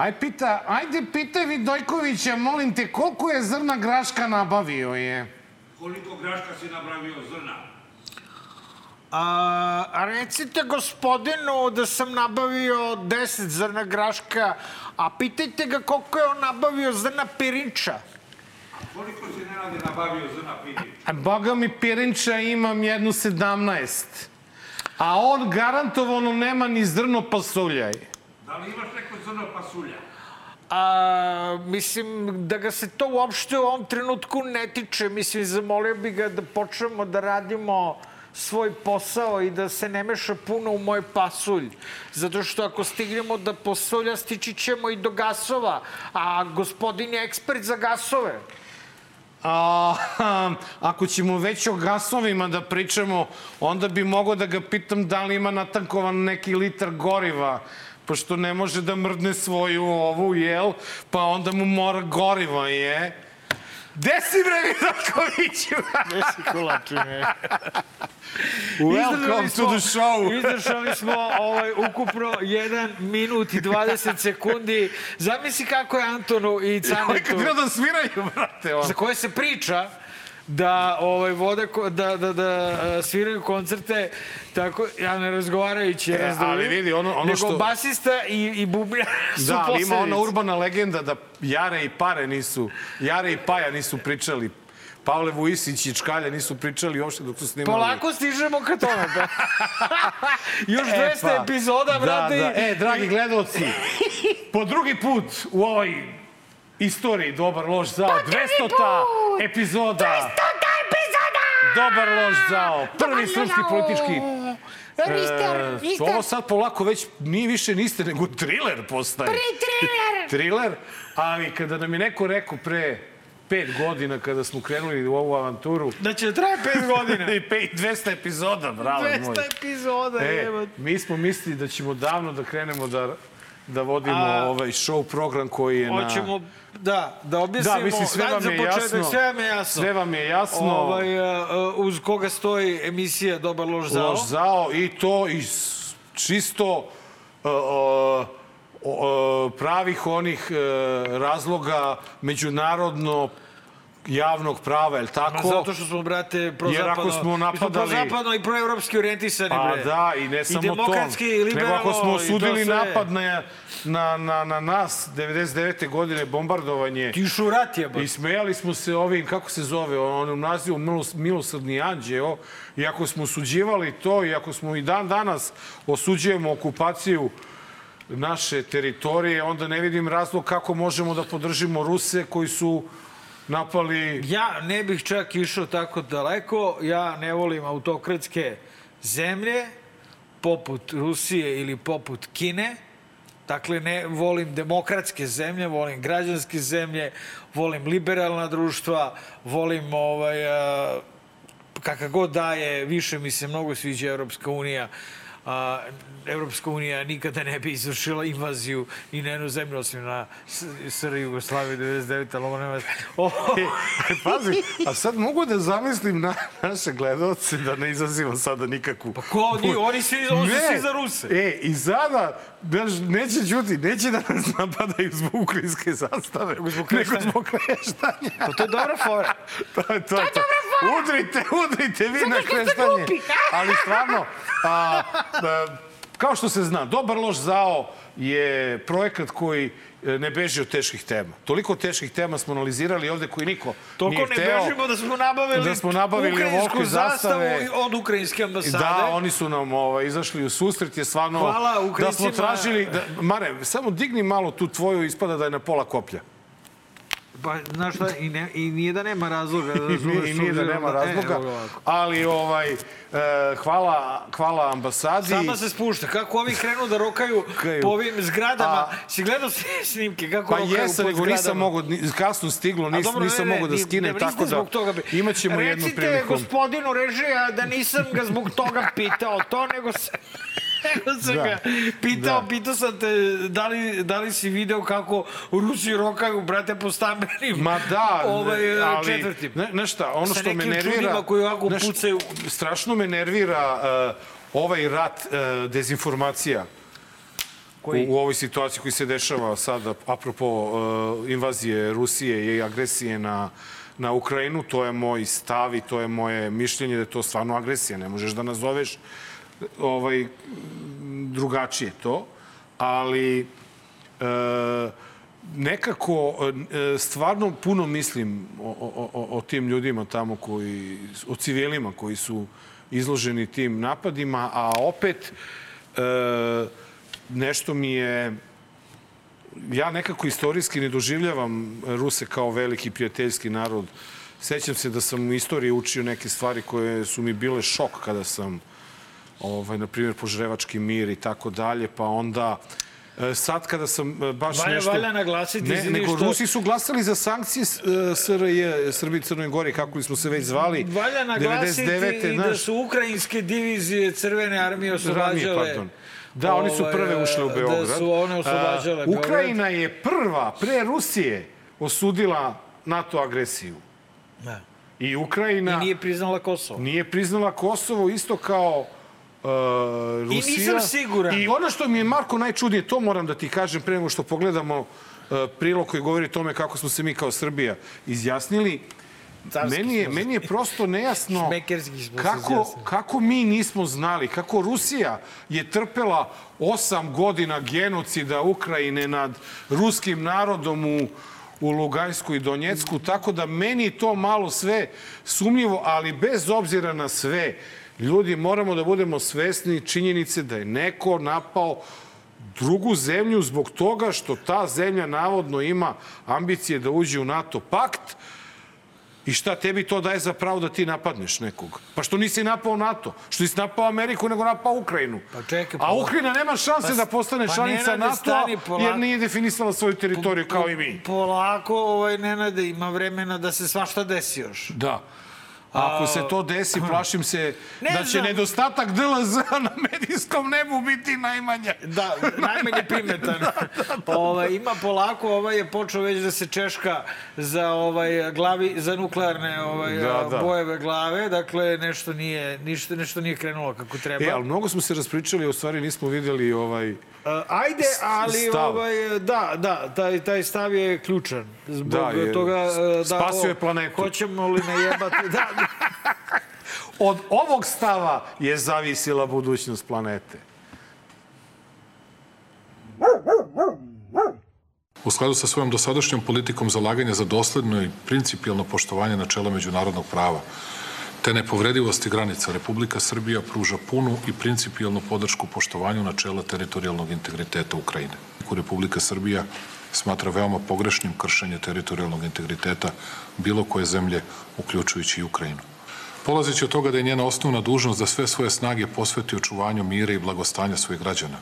Aj pita, ajde pitaj Vidojkovića, molim te, koliko je zrna graška nabavio je? Koliko graška si napravio zrna? A, a recite gospodinu da sam nabavio 10 zrna graška, a pitajte ga koliko je on nabavio zrna pirinča. Koliko si Nenade nabavio zrna piri? A Boga mi pirinča imam jednu sedamnaest. A on garantovano nema ni zrno pasuljaj. Da li imaš neko zrno pasulja? A, mislim da ga se to uopšte u ovom trenutku ne tiče. Mislim, zamolio bi ga da počnemo da radimo svoj posao i da se ne meša puno u moj pasulj. Zato što ako stignemo da posulja, stići ćemo i do gasova. A gospodin je ekspert za gasove. A, ako ćemo već o gasovima da pričamo, onda bi mogo da ga pitam da li ima natankovan neki litar goriva, pošto ne može da mrdne svoju ovu, jel? Pa onda mu mora goriva, je? Gde si bre Vidakoviću? Ne si kulačine. Welcome to the show. Izdržali smo ovaj, ukupno 1 minut i 20 sekundi. Zamisli kako je Antonu i Canetu, kad treba da sviraju, brate, on. za koje se priča da ovaj vode da da da a, sviraju koncerte tako ja ne razgovarajući E, ali vidi, ono- ono nego što- basista i i bubnjar su Da, ali ima ona urbana legenda da Jare i Pare nisu, Jare i Paja nisu pričali. Pavle Vujisić i Čkalja nisu pričali uopšte dok su snimali. Polako stižemo ka tome. Pa. Još 200 pa, epizoda, brate. Da, da. E, dragi gledalci, po drugi put u ovoj istoriji Dobar loš zao, 200-ta epizoda. 200 epizoda! Dobar loš zao, prvi srpski politički... E, Rister. ovo sad polako već nije više niste, nego triler postaje. Prvi thriller. Triler, ali kada nam je neko rekao pre pet godina kada smo krenuli u ovu avanturu, Da će traje 5 godina. i pe- 200 epizoda, bravo moj. 200 epizoda, E, evo. mi smo mislili da ćemo davno da krenemo da, da vodimo A- ovaj show program koji je na... Hoćemo, da, da objasnimo. Da, mislim, sve vam je početak, jasno. Sve vam je jasno. Sve vam je jasno. Ovaj, a, a, uz koga stoji emisija Dobar loš zao. Loš zao i to iz čisto uh, uh, uh, pravih onih uh, razloga međunarodno javnog prava, je li tako? Zato što smo, brate, prozapadno... Jer ako smo mi napadali- prozapadno i proevropski orijentisani, Pa bre. da, i ne samo to. demokratski, i Nego liberalno, ako smo i to osudili sve. napad na, na, na, na nas 99. godine, bombardovanje, Ti u rat je, I smejali smo se ovim, kako se zove, onom nazivu Milos, Milosrdni anđeo, i ako smo osuđivali to, i ako smo i dan danas osuđujemo okupaciju naše teritorije, onda ne vidim razlog kako možemo da podržimo Ruse koji su napali... Ja ne bih čak išao tako daleko. Ja ne volim autokratske zemlje poput Rusije ili poput Kine. Dakle, ne volim demokratske zemlje, volim građanske zemlje, volim liberalna društva, volim ovaj, a, kakav god daje, više mi se mnogo sviđa Evropska unija. A, Evropska unija nikada ne bi izvršila invaziju i na jednu zemlju osim na SR Jugoslaviju 99. Logo nema... O, Pazi, a sad mogu da zamislim na, naše gledalce da ne izazivamo sada nikakvu... Pa ko oni? Oni svi- oni su svi za Ruse. E, i sada, znaš, neće čuti, neće da nas napadaju zbog ukrajinske zastave, zbog nego zbog kreštanja. Pa to je dobra fora. to je to. to. Udrite, udrite vi na što ste kreštanje. Ali stvarno, a, a, kao što se zna, Dobar loš zao je projekat koji e, ne beži od teških tema. Toliko teških tema smo analizirali ovde koji niko Toliko nije ne hteo. bežimo da smo nabavili, Da smo nabavili ukrajinsku zastavu zastave. od ukrajinske ambasade. Da, oni su nam ovaj, izašli u susret, je stvarno... Hvala Da smo tražili... Da, Mare, samo digni malo tu tvoju, ispada da je na pola koplja. Pa, znaš šta, i, ne, i nije da nema razloga. I razumeš, nije, i nije da nema na- razloga. E. Ali, ovaj, e, hvala, hvala ambasadi. Sama se spušta. Kako ovi krenu da rokaju Kaju. po ovim zgradama? A- si gledao sve snimke kako Pa rokaju jesam, po nego nisam zgradama? mogo, kasno stiglo, nis, dobro, nisam ne, mogao da skinem, ne, tako da toga bi- imaćemo jednu Recite priliku. gospodinu režija da nisam ga zbog toga pitao to, nego sam, sam Da. ga pitao, Da. pitao sam te da li, da li si video kako Rusi rokaju, brate, po stambenim Ma da, ovaj, ali, četvrtim. Ne, nešto, ono Sa što me nekim nervira... čudima koji ovako znaš, pucaju. Strašno me nervira uh, ovaj rat e, dezinformacija Koji? u, u ovoj situaciji koji se dešava sada, apropo e, invazije Rusije i agresije na, na Ukrajinu, to je moj stav i to je moje mišljenje da je to stvarno agresija. Ne možeš da nazoveš ovaj, drugačije to, ali e, nekako e, stvarno puno mislim o, o, o, o tim ljudima tamo koji, o civilima koji su izloženi tim napadima, a opet e, nešto mi je ja nekako istorijski ne doživljavam Ruse kao veliki prijateljski narod. Sećam se da sam u istoriji učio neke stvari koje su mi bile šok kada sam ovaj, na primjer, požrevački mir i tako dalje, pa onda e, sad kada sam e, baš Valja- nešto... valja naglasiti, ne, nego što- Rusi su glasali za sankcije e, SRJ, Srbiji i Crnoj Gori, kako li smo se već zvali. Valja naglasiti 99., i da su ukrajinske divizije Crvene armije oslobađale... Ranije. Da, oni su ovaj, prve ušle u Beograd. Da su one oslobađale Beograd. Ukrajina je prva, pre Rusije, osudila NATO agresiju. Da. I Ukrajina I nije priznala Kosovo. nije priznala Kosovo isto kao uh, Rusija. nisam siguran. I ono što mi je, Marko, najčudnije, to moram da ti kažem pre nego što pogledamo uh, prilog koji govori o tome kako smo se mi kao Srbija izjasnili. Carski Meni je, meni je prosto nejasno kako, kako mi nismo znali, kako Rusija je trpela osam godina genocida Ukrajine nad ruskim narodom u, u Lugansku i Donjecku, tako da meni to malo sve sumnjivo, ali bez obzira na sve, ljudi moramo da budemo svesni činjenice da je neko napao drugu zemlju zbog toga što ta zemlja navodno ima ambicije da uđe u NATO pakt, I šta tebi to daje za pravo da ti napadneš nekog? Pa što nisi napao NATO? Što nisi napao Ameriku, nego napao Ukrajinu? Pa čekaj, A pola- Ukrajina nema šanse Pa da postane pa članica Nenade, NATO stani, polako. jer nije definisala svoju teritoriju kao i mi. Polako, ovaj, Nenade, ima vremena da se svašta desi još. Da. A ako se to desi, plašim se Ne da će znam. nedostatak DLZ na medijskom nebu biti najmanje. Da, najmanje primetan. ovaj, ima polako, ovaj je počeo već da se češka za ovaj glavi za nuklearne ovaj Da, da. bojeve glave, dakle nešto nije ništa nešto nije krenulo kako treba. E, ali mnogo smo se raspričali, a u stvari nismo videli ovaj... A, ajde, ali stav. ovaj da, da, taj taj stav je ključan. Zbog Da, je- toga e, da spasio je planetu. Hoćemo li najebati? Da, da. Od ovog stava je zavisila budućnost planete. U skladu sa svojom dosadašnjom politikom zalaganja za dosledno i principijalno poštovanje načela međunarodnog prava, te nepovredivosti granica, Republika Srbija pruža punu i principijalnu podršku poštovanju načela teritorijalnog integriteta Ukrajine. Republika Srbija smatra veoma pogrešnim kršenje teritorijalnog integriteta bilo koje zemlje, uključujući i Ukrajinu. Polazeći od toga da je njena osnovna dužnost da sve svoje snage posveti očuvanju mira i blagostanja svojih građana,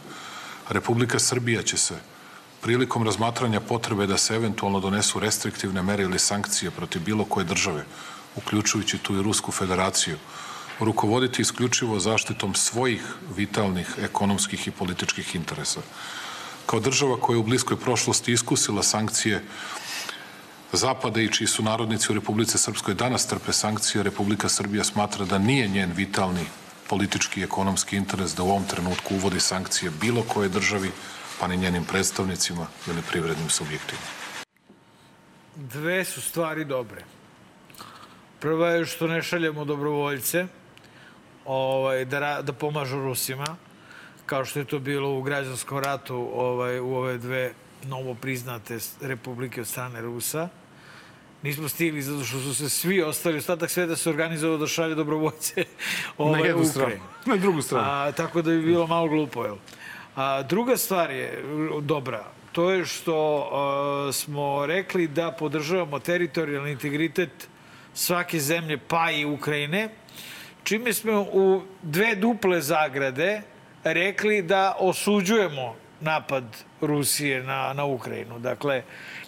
Republika Srbija će se prilikom razmatranja potrebe da se eventualno donesu restriktivne mere ili sankcije protiv bilo koje države, uključujući tu i Rusku federaciju, rukovoditi isključivo zaštitom svojih vitalnih ekonomskih i političkih interesa. Kao država koja je u bliskoj prošlosti iskusila sankcije Zapada i čiji su narodnici u Republice Srpskoj danas trpe sankcije, Republika Srbija smatra da nije njen vitalni politički i ekonomski interes da u ovom trenutku uvodi sankcije bilo koje državi, pa ni njenim predstavnicima ili privrednim subjektima. Dve su stvari dobre. Prva je što ne šaljemo dobrovoljce ovaj, da, da pomažu Rusima, kao što je to bilo u građanskom ratu ovaj, u ove dve novo priznate republike od strane Rusa. Nismo stigli zato što su se svi ostali, ostatak sveta se organizovao da šalje dobrovoljce Na ovaj, u jednu stranu. Na drugu stranu. A, tako da bi bilo malo glupo, jel? A, druga stvar je dobra. To je što uh, smo rekli da podržavamo teritorijalni integritet svake zemlje, pa i Ukrajine, čime smo u dve duple zagrade rekli da osuđujemo napad Rusije na, na Ukrajinu. Dakle,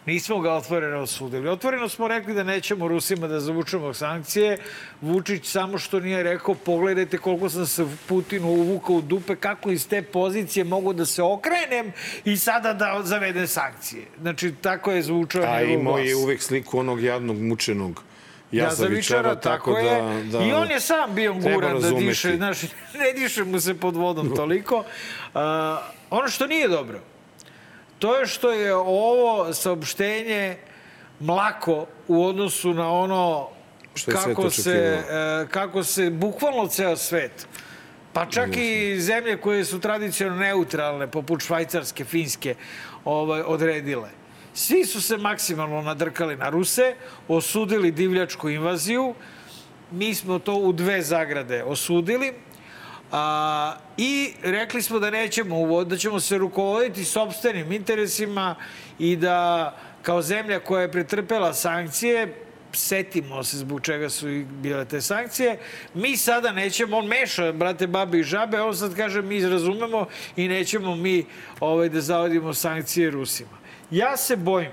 nismo ga otvoreno osudili. Otvoreno smo rekli da nećemo Rusima da zavučemo sankcije. Vučić samo što nije rekao, pogledajte koliko sam se Putinu uvukao u dupe, kako iz te pozicije mogu da se okrenem i sada da zavedem sankcije. Znači, tako je zvučao A njegov imao glas. je uvek sliku onog jadnog mučenog Jazavičara, tako, tako je. da- da- I on je sam bio guran da diše, znaš, ne diše mu se pod vodom toliko. A, ono što nije dobro, to je što je ovo saopštenje mlako u odnosu na ono Što kako se, e, kako se bukvalno ceo svet pa čak i zemlje koje su tradicionalno neutralne, poput Švajcarske, Finske, ovaj, odredile. Svi su se maksimalno nadrkali na Ruse, osudili divljačku invaziju, mi smo to u dve zagrade osudili, a, i rekli smo da nećemo da ćemo se rukovoditi sobstvenim interesima i da kao zemlja koja je pretrpela sankcije, setimo se zbog čega su bile te sankcije, mi sada nećemo, on meša, brate, babe i žabe, on sad kaže mi razumemo i nećemo mi ovaj, da zavodimo sankcije Rusima. Ja se bojim,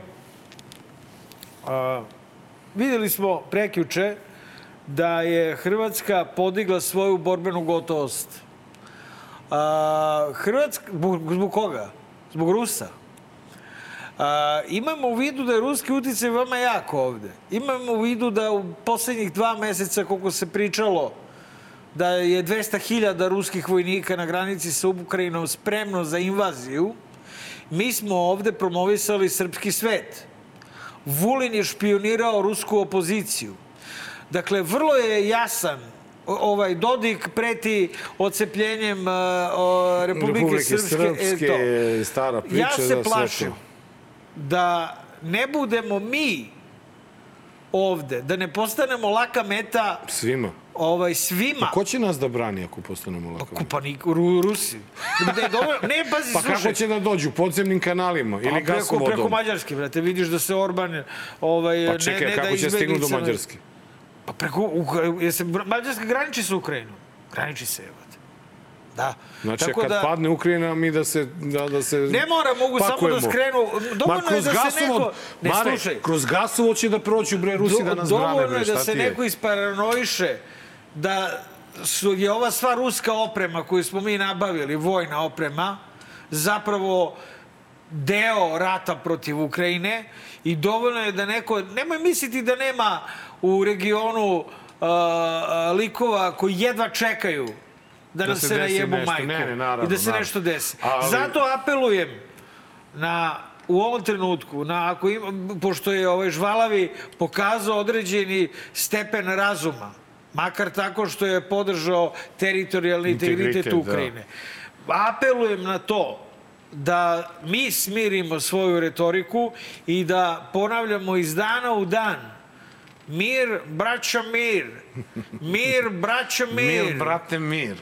a, videli smo prekjuče da je Hrvatska podigla svoju borbenu gotovost. A, Hrvatska, zbog, koga? Zbog Rusa. A, imamo u vidu da je ruski uticaj veoma jak ovde. Imamo u vidu da u poslednjih dva meseca, koliko se pričalo, da je 200.000 ruskih vojnika na granici sa Ukrajinom spremno za invaziju, mi smo ovde promovisali srpski svet. Vulin je špionirao rusku opoziciju. Dakle, vrlo je jasan ovaj Dodik preti ocepljenjem uh, o, Republike, Republike Srpske. Srpske, e, to. stara priča. Ja da, se sve plašim da ne budemo mi ovde, da ne postanemo laka meta Svima. Ovaj, svima. Ko će nas da brani ako postanemo lako? Pa ni Ru, Rusi. Ne, dobro, ne, pazi, Pa slušaj. kako će da dođu? Podzemnim kanalima ili Pa preko, gasovodom? preko Mađarske, brate, vidiš da se Orban ovaj, Pa čekaj, ne, ne kako da će stignu do Mađarske? Pa preko, je se, Mađarska graniči sa Ukrajinom. Graniči se, evo. Da. Znači, Tako kad da, padne Ukrajina, mi da se... Da, da se Ne mora, mogu samo pakujemo. da skrenu. Ma Dovoljno je kroz da se gasovod, neko... Ne, Mare, slušaj. kroz gasovod će da prođu, bre, Rusi da nas brane, dovoljno je da se neko isparanoiše da su, je ova sva ruska oprema koju smo mi nabavili, vojna oprema, zapravo deo rata protiv Ukrajine i dovoljno je da neko... Nemoj misliti da nema u regionu uh, likova koji jedva čekaju da, Da nam se se, najebu majku. Ne, ne, naravno, I da se naravno. nešto desi. Ali- Zato apelujem na u ovom trenutku, na, ako ima, pošto je ovaj žvalavi pokazao određeni stepen razuma, makar tako što je podržao teritorijalni integritet, Integritet, da. Ukrajine. Apelujem na to da mi smirimo svoju retoriku i da ponavljamo iz dana u dan mir, braćo, mir. Mir, braćo, mir. Mir, brate, mir.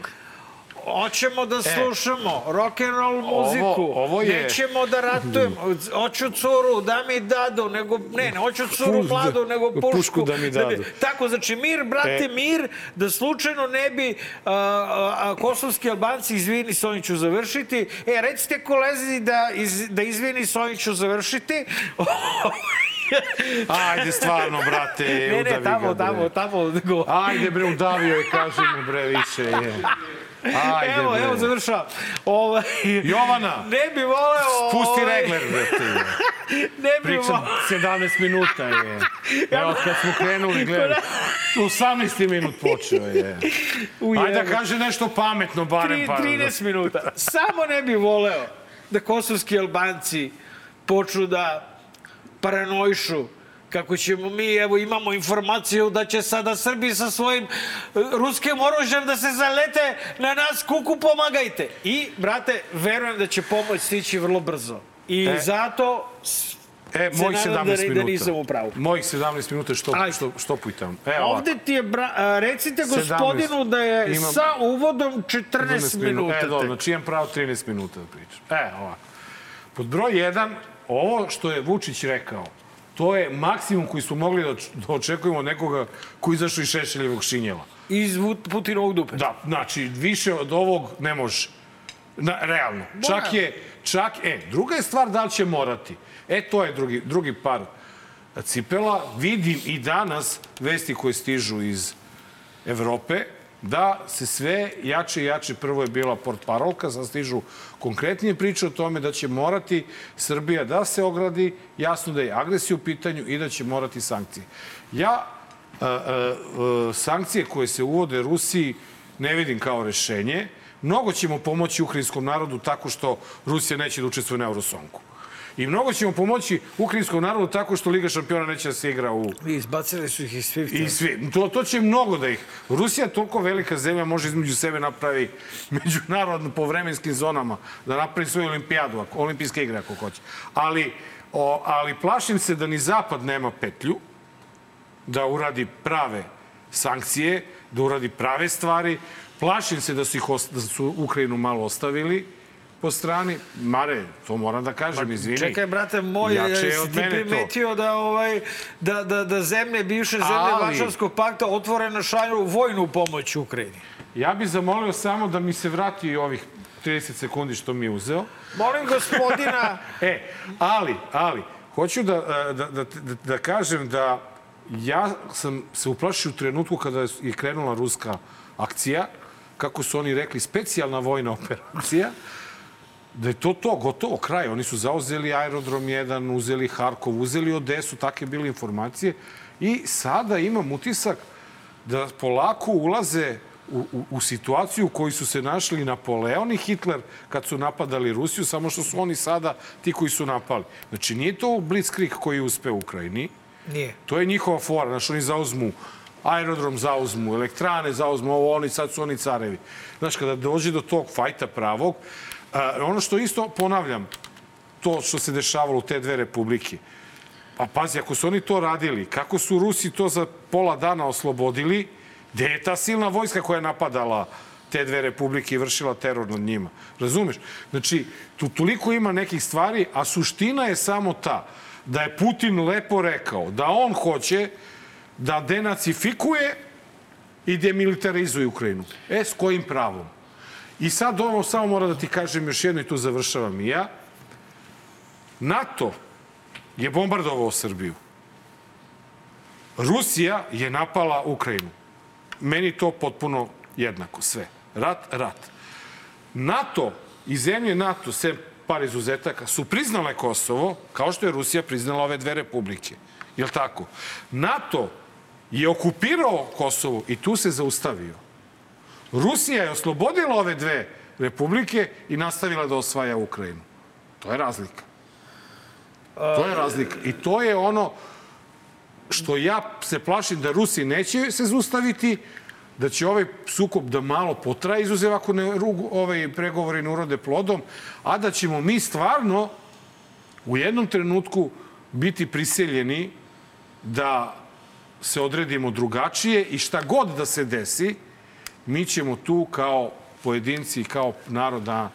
Hoćemo da slušamo rock and roll muziku. E. ovo je- Nećemo da ratujemo. Hoću curu, da mi dadu, nego... Ne, ne, hoću curu mladu, nego pušku. pušku da mi dadu. tako, znači, mir, brate, E. mir, da slučajno ne bi a, a, a, kosovski albanci, izvini, s ovim ću završiti. E, recite kolezi da, iz, da izvini, s ovim ću završiti. Ajde, stvarno, brate, ne, udavi ne, tamo, ga, bre. tamo, tamo. Go. Ajde, bre, udavio je, kaži mu, bre, više je. Ajde, evo, bre. evo, završavam. Ovaj, Jovana, ne bi voleo... pusti ovaj, regler, brate. Ne bi Pričam voleo... 17 minuta je. Evo, kad smo krenuli, gledaj. 18. minut počeo je. Ajde da kaže nešto pametno, barem Tri- pa. 13 minuta. Samo ne bi voleo da kosovski Albanci počnu da paranoišu kako ćemo mi, evo imamo informaciju da će sada Srbi sa svojim e, ruskim oružjem da se zalete na nas, kuku pomagajte. I, brate, verujem da će pomoć stići vrlo brzo. I E. zato E, mojih nadam 17 da, minuta. da nisam u pravu. Mojih 17 minuta što, Ajde. što, štopuj tamo. E, ovako. Ovde ti je, bra, a, recite 17. gospodinu da je Imam- sa uvodom 14 minuta. E, dobro, znači imam pravo 13 minuta da pričam. E, ovako. Pod broj 1, ovo što je Vučić rekao, to je maksimum koji smo mogli da, da očekujemo od nekoga koji izašao iz Šešeljevog šinjela. Iz Putinovog dupe. Da, znači, više od ovog ne može. Na, realno. Čak je, čak, e, druga je stvar da li će morati. E, to je drugi, drugi par cipela. Vidim i danas vesti koje stižu iz Evrope, da se sve jače i jače, prvo je bila port parolka, sad stižu konkretnije priče o tome da će morati Srbija da se ogradi, jasno da je agresija u pitanju i da će morati sankcije. Ja a, a, a, sankcije koje se uvode Rusiji ne vidim kao rešenje. Mnogo ćemo pomoći ukrajinskom narodu tako što Rusija neće da učestvuje na Eurosongu. I mnogo ćemo pomoći ukrajinskom narodu tako što Liga šampiona neće da se igra u... I izbacili su ih iz Swifta. I svi. To, to će mnogo da ih... Rusija je toliko velika zemlja, može između sebe napravi međunarodno po vremenskim zonama, da napravi svoju olimpijadu, olimpijske igre ako hoće. Ali, o, ali plašim se da ni Zapad nema petlju da uradi prave sankcije, da uradi prave stvari. Plašim se da su, ih, da su Ukrajinu malo ostavili po strani. Mare, to moram da kažem, izvini. Čekaj, brate moj, Jače jesi ti mene to. primetio da, ovaj, da, da, da zemlje, bivše zemlje Ali- Varšavskog pakta otvoreno šalju vojnu pomoć Ukrajini? Ja bih zamolio samo da mi se vrati ovih 30 sekundi što mi je uzeo. Molim gospodina, E, ali, ali, hoću da, da, da, da, da kažem da ja sam se uplašio u trenutku kada je krenula ruska akcija, kako su oni rekli, specijalna vojna operacija, da je to to, gotovo, kraj. Oni su zauzeli aerodrom 1, uzeli Harkov, uzeli Odesu, takve bile informacije. I sada imam utisak da polako ulaze u, u, u situaciju u kojoj su se našli Napoleon i Hitler kad su napadali Rusiju, samo što su oni sada ti koji su napali. Znači, nije to Blitzkrieg koji je uspeo u Ukrajini, nije. To je njihova fora. Znaš, oni zauzmu aerodrom zauzmu, elektrane zauzmu, ovo oni, sad su oni carevi. Znaš, kada dođe do tog fajta pravog, a, ono što isto ponavljam, to što se dešavalo u te dve republike, Pa pazi, ako su oni to radili, kako su Rusi to za pola dana oslobodili, gde je ta silna vojska koja je napadala te dve republike i vršila teror nad njima? Razumeš? Znači, tu toliko ima nekih stvari, a suština je samo ta da je Putin lepo rekao da on hoće da denacifikuje i demilitarizuje Ukrajinu. E, s kojim pravom? I sad ovo samo mora da ti kažem još jedno i tu završavam i ja. NATO je bombardovao Srbiju. Rusija je napala Ukrajinu. Meni to potpuno jednako, sve. Rat, rat. NATO i zemlje NATO, sve par izuzetaka, su priznale Kosovo, kao što je Rusija priznala ove dve republike. Jel tako? NATO je okupirao Kosovo i tu se zaustavio. Rusija je oslobodila ove dve republike i nastavila da osvaja Ukrajinu. To je razlika. To je razlika. I to je ono što ja se plašim da Rusi neće se zaustaviti, da će ovaj sukob da malo potraje, izuzev ako ne ovaj pregovori ne urode plodom, a da ćemo mi stvarno u jednom trenutku biti priseljeni da se odredimo drugačije i šta god da se desi, mi ćemo tu kao pojedinci i kao narod da,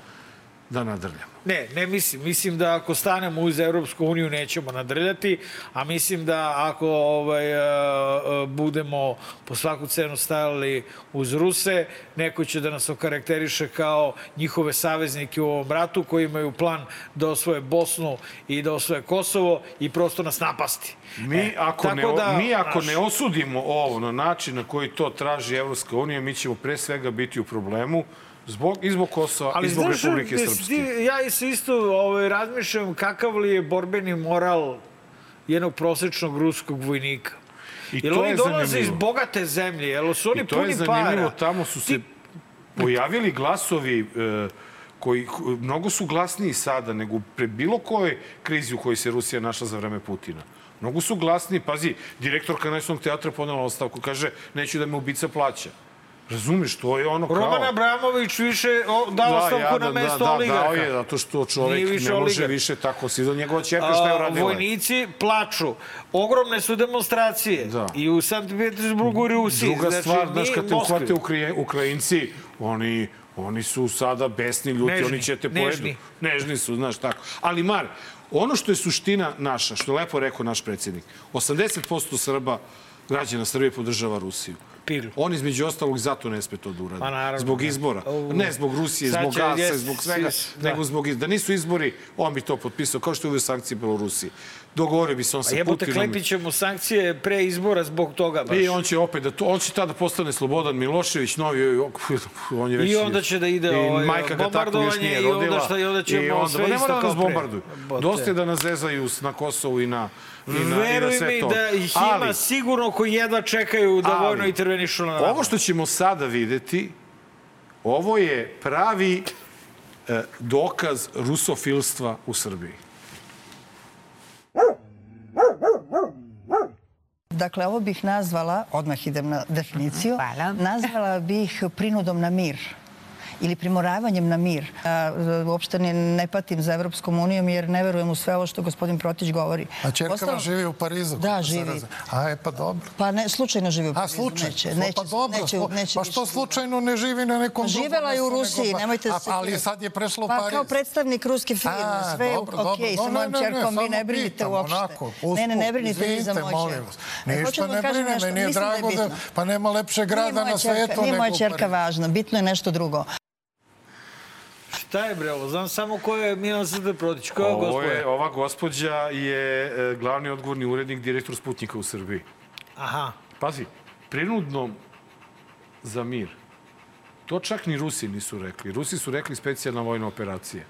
da nadrljamo. Ne, ne mislim. Mislim da ako stanemo uz Evropsku uniju nećemo nadrljati, a mislim da ako ovaj, a, a, budemo po svaku cenu stajali uz Ruse, neko će da nas okarakteriše kao njihove saveznike u ovom ratu koji imaju plan da osvoje Bosnu i da osvoje Kosovo i prosto nas napasti. Mi, E, ako, ne, da, mi ako znaš, ne osudimo ovo na način na koji to traži Evropska unija, mi ćemo pre svega biti u problemu zbog, i zbog Kosova i zbog znaš, Republike Srpske. Ti, ja se isto ovaj, razmišljam kakav li je borbeni moral jednog prosečnog ruskog vojnika. I Jel to oni je dolaze iz zanimljivo. bogate zemlje? Jel su oni I to je puni zanimljivo, para? tamo su se pojavili glasovi e, koji mnogo su glasniji sada nego pre bilo koje krizi u kojoj se Rusija našla za vreme Putina. Mnogo su glasniji. Pazi, direktorka Nacionalnog teatra ponela ostavku, kaže neću da me ubica plaća. Razumeš, to je ono kao... Roman Abramović više o, dao ostavku na mesto da, da, oligarha. dao je, zato što čovek ne može oligarh. više tako. Si do njegova čerka šta je uradila? vojnici plaču. Ogromne su demonstracije. Da. I u Sankt Petersburgu i Rusiji. Druga znači, stvar, znaš, kad te uhvate Ukraj, Ukrajinci, oni, oni su sada besni ljuti, Nežni, oni će te pojedu. nežni. Nežni su, znaš, tako. Ali, Mar, ono što je suština naša, što je lepo rekao naš predsjednik, 80% Srba, građana Srbije podržava Rusiju. Piglu. On između ostalog zato ne sme to da uradi. Pa naravno, zbog da. izbora. U. Ne zbog Rusije, Sad zbog gasa, jest, zbog svega, sis- da. nego zbog iz... Da nisu izbori, on bi to potpisao, kao što je uvio sankcije Belorusiji. Dogovorio bi se on A sa jebote, Putinom. klepit će mu sankcije pre izbora zbog toga baš. I on će opet da to, on će tada postane Slobodan Milošević, novi, on je već... I onda će da ide, i ovaj, majka ga tako još nije i onda rodila. šta, i onda ćemo I onda, sve pa ne isto mora da kao nas pre. bombarduju. Bote. Dosta je da nas zezaju na Kosovu i na, i na, i na Veruj sve mi to. da ih ima Ali, sigurno koji jedva čekaju da Ali, vojno intervenišu na nama. Ovo što ćemo sada videti, ovo je pravi e, dokaz rusofilstva u Srbiji. Dakle, ovo bih nazvala, odmah idem na definiciju, Hvala. nazvala bih prinudom na mir ili primoravanjem na mir. A, uopšte ne, ne patim za Evropskom unijom jer ne verujem u sve ovo što gospodin Protić govori. A čerka Ostalo- živi u Parizu? Da, živi. A, e, pa dobro. Pa ne, slučajno živi u A, Parizu. slučaj. Neće, neće, pa dobro. neće, neće pa što slučajno ne živi na nekom Pa drugom živela je u Rusiji, nego- nemojte A, se... Ali sad je prešla u Pa Pariz. kao predstavnik ruske firme, A, sve je okej, sa mojom čerkom, vi ne brinite uopšte. ne, ne, ne brinite vi za molim čerku. Ništa da ne kažem brine, meni je da je drago da, pa nema lepšeg Nije grada moja na svetu Nije nego moja u čerka Parizu. važna, bitno je nešto drugo. Šta je bre ovo? Znam samo ko je Milan Srde Protić. Ko je Ovo gospodin? je, ova gospođa je e, glavni odgovorni urednik, direktor Sputnika u Srbiji. Aha. Pazi, prinudno za mir. To čak ni Rusi nisu rekli. Rusi su rekli specijalna vojna operacija.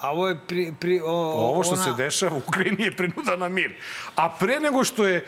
A ovo je pri... pri o, Ovo što ona... se dešava u Ukrajini je prinuda na mir. A pre nego što je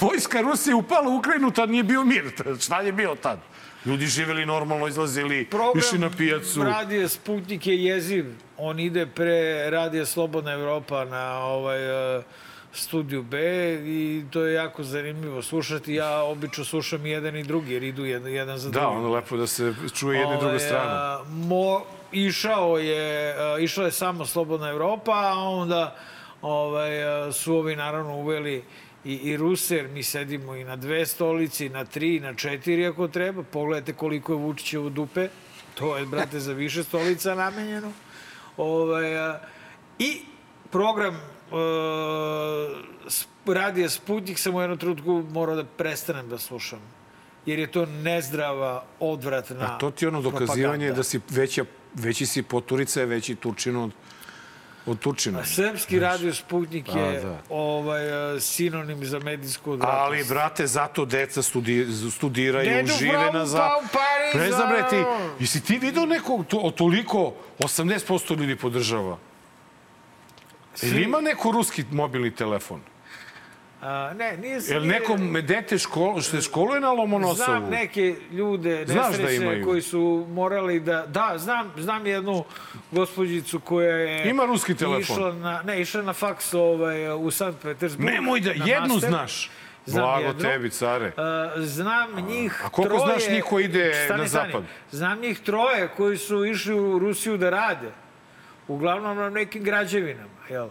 vojska Rusije upala u Ukrajinu, tad nije bio mir. Šta je bio tad? Ljudi živeli normalno, izlazili, Program išli na pijacu. radije Sputnik je jeziv. On ide pre radije Slobodna Evropa na ovaj, uh, studiju B i to je jako zanimljivo slušati. Ja obično slušam i jedan i drugi jer idu jedan, jedan za Da, drugim. ono lepo da se čuje jedna i druga Ovaj, strana. a, Mo, išao je, a, išla je samo Slobodna Evropa, a onda ovaj, a, su ovi naravno uveli i, i Ruse, jer mi sedimo i na dve stolici, i na tri, i na četiri ako treba. Pogledajte koliko je Vučićevo dupe. To je, brate, za više stolica namenjeno. Ovaj, a, I program e, radija Sputnik sam u jednom trenutku morao da prestanem da slušam. Jer je to nezdrava, odvratna A to ti je ono dokazivanje propaganda. da si veća, veći si poturica, veći Turčin od, od Turčina. Srpski radio Sputnik je da. ovaj, sinonim za medijsku odvratnost. Ali, brate, zato deca studi, studiraju, Dedu žive na za... Pa- Pariza. Ne znam, bre, ti, jesi ti vidio nekog, to, toliko, 80% ljudi podržava? Ili ima neko ruski mobilni telefon? A, ne, nije se... Jel neko dete škol, što se školuje na Lomonosovu? Znam neke ljude, da nesrećne, imaju? koji su morali da... Da, znam, znam jednu gospođicu koja je... Ima ruski telefon? Išla na, ne, išla na faks ovaj, u Sankt Petersburg. Nemoj da, jednu master. znaš. Znam Blago jednu. tebi, care. Uh, znam njih a koliko troje... znaš njih koji ide stani, na stani. zapad? Znam njih troje koji su išli u Rusiju da rade. Uglavnom na nekim građevinama, jel?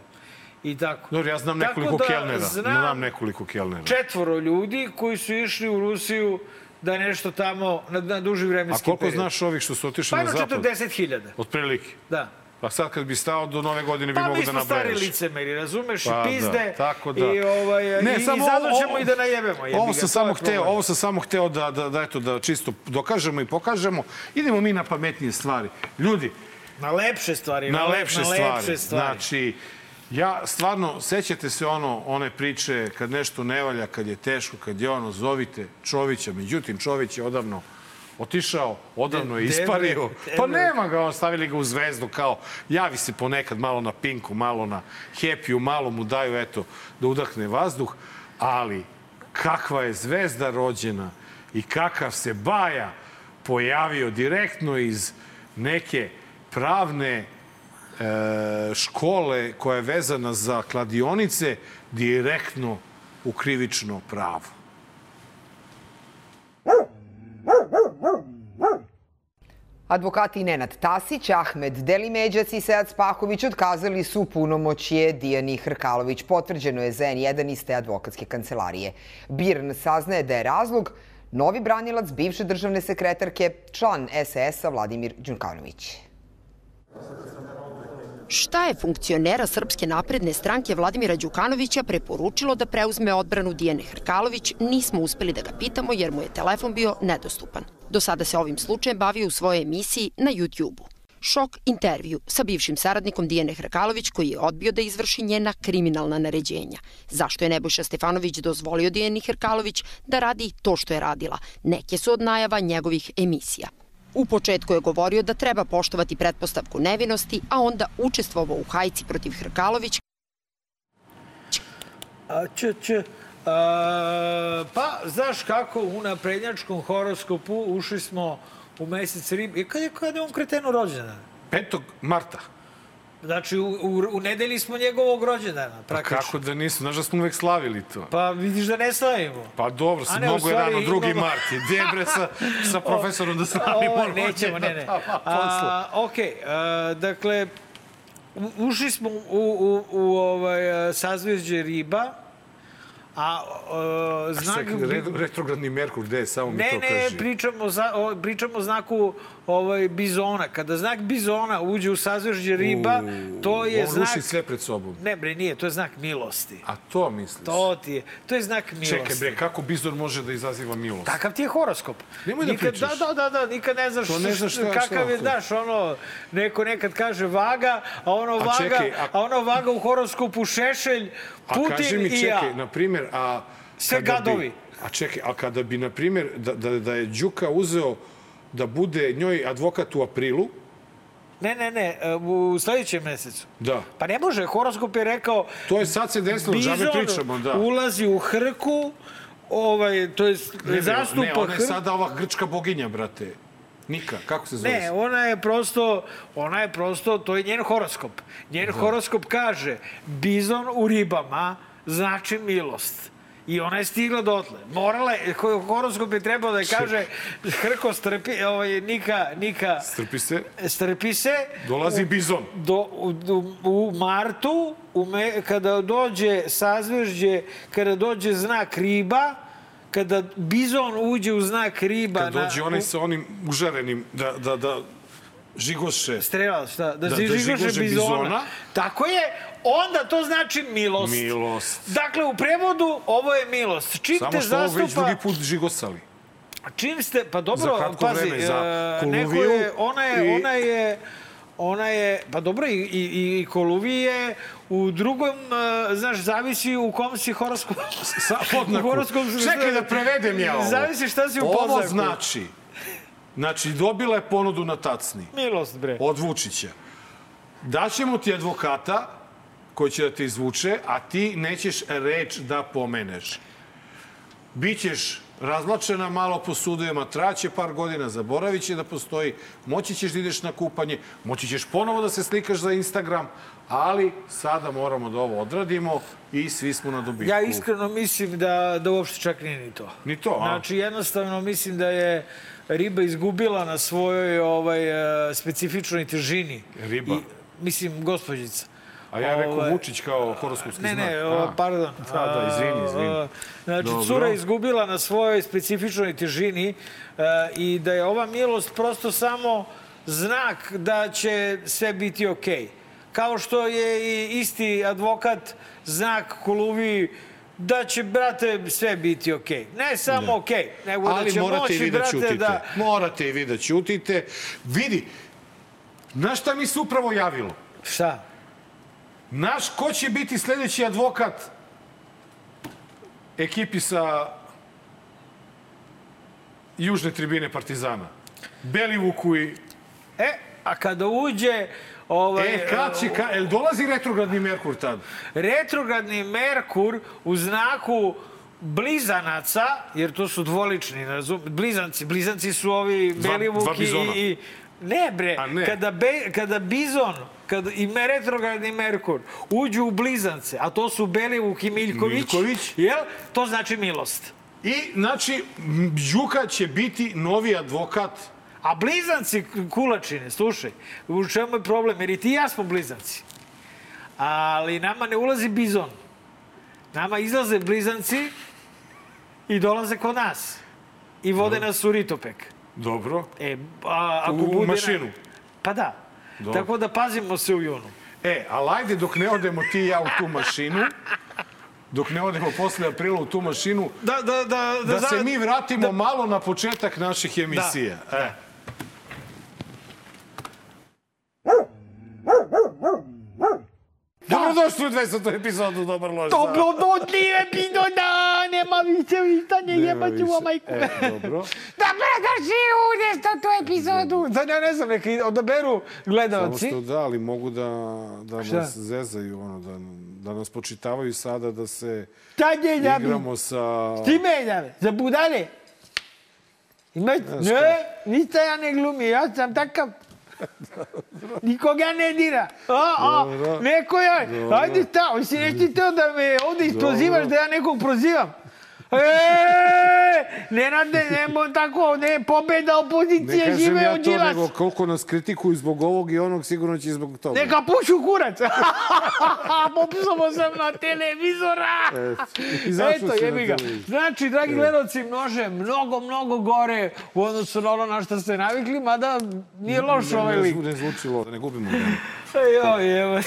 I tako. Dobro, ja znam Tako nekoliko da kelnera. Znam Znam nekoliko kelnera. četvoro ljudi koji su išli u Rusiju da nešto tamo na, na duži A vremenski koliko period. znaš ovih što su otišli Pa na zapad? 40.000. Otprilike. Da. Pa sad kad bi stao do nove godine bi Pa mogo mi da smo stari licemeri, razumeš? Pa I da, pizde. tako da. I, ovaj, Ne, i, samo i ćemo i da najebemo. Ovo sam samo hteo, ovo sam samo hteo da, da, da, eto, da čisto dokažemo i pokažemo. Idemo mi na pametnije stvari. Ljudi, Na lepše stvari. na le- lepše na stvari. lepše stvari. Znači, ja stvarno, sećate se ono, one priče kad nešto ne valja, kad je teško, kad je ono, zovite Čovića. Međutim, Čović je odavno otišao, odavno je ispario. Pa nema ga, stavili ga u zvezdu, kao javi se ponekad malo na Pinku, malo na Happy-u, malo mu daju, eto, da udahne vazduh, ali kakva je zvezda rođena i kakav se Baja pojavio direktno iz neke pravne škole koja je vezana za kladionice direktno u krivično pravo. Advokati Nenad Tasić, Ahmed Delimeđac i Sead Spahović otkazali su punomoćje Dijani Hrkalović. Potvrđeno je za N1 iz te advokatske kancelarije. Birn saznaje da je razlog novi branilac bivše državne sekretarke, član SS-a Vladimir Đukanović. Šta je funkcionera Srpske napredne stranke Vladimira Đukanovića preporučilo da preuzme odbranu Dijane Hrkalović, nismo uspeli da ga pitamo jer mu je telefon bio nedostupan. Do sada se ovim slučajem bavio u svojoj emisiji na YouTube-u. Šok intervju sa bivšim saradnikom Dijane Hrkalović koji je odbio da izvrši njena kriminalna naređenja. Zašto je Nebojša Stefanović dozvolio Dijani Hrkalović da radi to što je radila? Neke su od najava njegovih emisija. U početku je govorio da treba poštovati pretpostavku nevinosti, a onda učestvovao u hajci protiv Hrkalović A, č, č, a, pa, znaš kako, u naprednjačkom horoskopu ušli smo u mesec rib. I kad je, kad je on kretenu rođendan? 5. marta. Znači, u, u, u nedelji smo njegovog rođendana, Pa praktično. kako da nisu? Znaš da smo uvek slavili to. Pa vidiš da ne slavimo. Pa dobro, A sad ne, u mnogo je rano, drugi imamo- marti. Gde bre sa, sa profesorom da slavimo Ovo, nećemo, ne, ne. Pa, pa. A, ok, a, dakle, ušli smo u, u, u ovaj, a, sazvežđe riba, a, a znak... Čekaj, re- retrogradni Merkur, gde je? Samo mi Ne, to ne, kaži. pričamo, za, o, pričamo o znaku ovaj, bizona. Kada znak bizona uđe u sazvežđe riba, to je On znak... ruši sve pred sobom. Ne, bre, nije, to je znak milosti. A to misliš? To ti je, to je znak milosti. Čekaj bre, kako bizon može da izaziva milost? Takav ti je horoskop. Nemoj da nikad, pričaš. Da, da, da, da, nikad ne znaš, To ne znaš šta- kakav je, šta- znaš, ono, neko nekad kaže vaga, a ono A vaga, čekaj, a- a... ono vaga u horoskopu Šešelj, A Putin kaži mi, i čekaj, ja. na primjer, a... Sve gadovi. Bi, a čekaj, a kada bi, na primjer, da, da, da je Đuka uzeo da bude njoj advokat u aprilu, Ne, ne, ne, u sledećem mesecu. da. Pa ne može, horoskop je rekao... To je sad se desilo, džabe pričamo, da. ulazi u hrku, ovaj, to je Ne, zastupa ne, ona je sada ova grčka boginja, brate. Nika, kako se zove? Ne, ona je prosto, ona je prosto, to je njen horoskop. Njen horoskop kaže, bizon u ribama znači milost. I ona je stigla dotle. Morala je, ko- horoskop je trebao da je kaže, hrko strpi, ovaj, Nika, Nika, Strpi se, strpi se. dolazi U- bizon. do, u, u, u martu, u me, kada dođe sazvežđe, kada dođe znak riba, kada bizon uđe u znak riba... Kad dođe na, onaj sa onim užarenim, da, da, da žigoše. Strela, šta? Da, Da- da da žigoše žigoše bizona. bizona. Tako je, onda to znači milost. Milost. Dakle, u prevodu ovo je milost. Čim Samo te što ovo već zastupa... drugi put žigosali. Čim ste, pa dobro, Za kratko pazi, vreme, za e, neko Koluviju je, ona je, i- ona je, ona je, pa dobro, i, i, i Koluvi je u drugom, e, znaš, zavisi u kom si horoskopu. Sa podnaku. Čekaj da prevedem ja ovo. Zavisi šta si u Ovo podnaku. znači, znači dobila je ponudu na tacni Milost, bre. od Vučića. Daćemo ti advokata koji će da te izvuče, a ti nećeš reč da pomeneš. Bićeš razlačena malo po sudovima, traće par godina, zaboravit će da postoji, moći ćeš da ideš na kupanje, moći ćeš ponovo da se slikaš za Instagram, ali sada moramo da ovo odradimo i svi smo na dobitku. Ja iskreno mislim da, da uopšte čak nije ni to. Ni to, a? Znači, jednostavno mislim da je riba izgubila na svojoj ovaj, e, specifičnoj težini. Riba? I, mislim, gospođica. A ja rekao Ovaj, Vučić kao horoskopski Ne, znak. ne, A, o, pardon. Da, da, izvini, izvini. A, Znači, Dobro. cura izgubila na svojoj specifičnoj težini e, i da je ova milost prosto samo znak da će sve biti okej. Kao što je i isti advokat znak Koluvi da će, brate, sve biti okej. Ne samo okej, nego da Ali će morate i moći, vi da brate, ćutite. da... Morate i vi da ćutite. Vidi, znaš šta mi se upravo javilo? Šta? Znaš ko će biti sledeći advokat ekipi sa južne tribine Partizana? Belivuku i... E, a kada uđe... Ovaj, E, kad će, ka, el dolazi retrogradni Merkur tad? retrogradni Merkur u znaku blizanaca, jer to su dvolični, razum, blizanci, blizanci su ovi Dva- Belivuk dva i, i... Ne bre, ne. Kada, be, kada bizon kada i retrogradni Merkur uđu u blizance, a to su Belivuk i Miljković, Miljković. jel? To znači milost. I, znači, Đuka će biti novi advokat A blizanci kulačine, slušaj, u čemu je problem? Jer i ti i ja smo blizanci. Ali nama ne ulazi bizon. Nama izlaze blizanci i dolaze kod nas. I vode nas u Ritopek. Dobro. E, a, ako U bude mašinu. Pa da. Dobro. Tako da pazimo se u junu. E, ali ajde dok ne odemo ti i ja u tu mašinu, dok ne odemo posle aprila u tu mašinu, Da, da, da, da, za- se mi vratimo malo na početak naših emisija. E. Dobrodošli u 200. epizodu Dobar loš za... Dobrodošli epizoda, nema više pitanje, jebat ću vam majku. E, dobro. Dobrodošli u destotu epizodu. Da, ja ne znam, neka i- odaberu Samo gledalci. što da, ali mogu da, da Šta? nas zezaju, ono, da, da nas počitavaju sada da se je da bi. igramo sa... Ti menjave, za budale. Imaš, ne, ništa ja ne glumi, ja sam takav. Nikoga ne dira. A, a, Dobro. neko je, ajde šta, hoći neći to da me ovdje isprozivaš, da ja nekog prozivam. E, ne rade, nemo tako, ne, pobeda Ne opozicije, kažem žive ja od to, Đilas. nego koliko nas kritikuju zbog ovog i onog, sigurno će i zbog toga. Neka pušu kurac. Popsamo sam na televizora. Izašao Eto, na jebi ga. Znači, dragi gledalci, množe mnogo, mnogo gore u odnosu na ono na što ste navikli, mada nije loš ovaj Ne, lik. ne zvuči lo, da ne gubimo vreme. Joj, evo.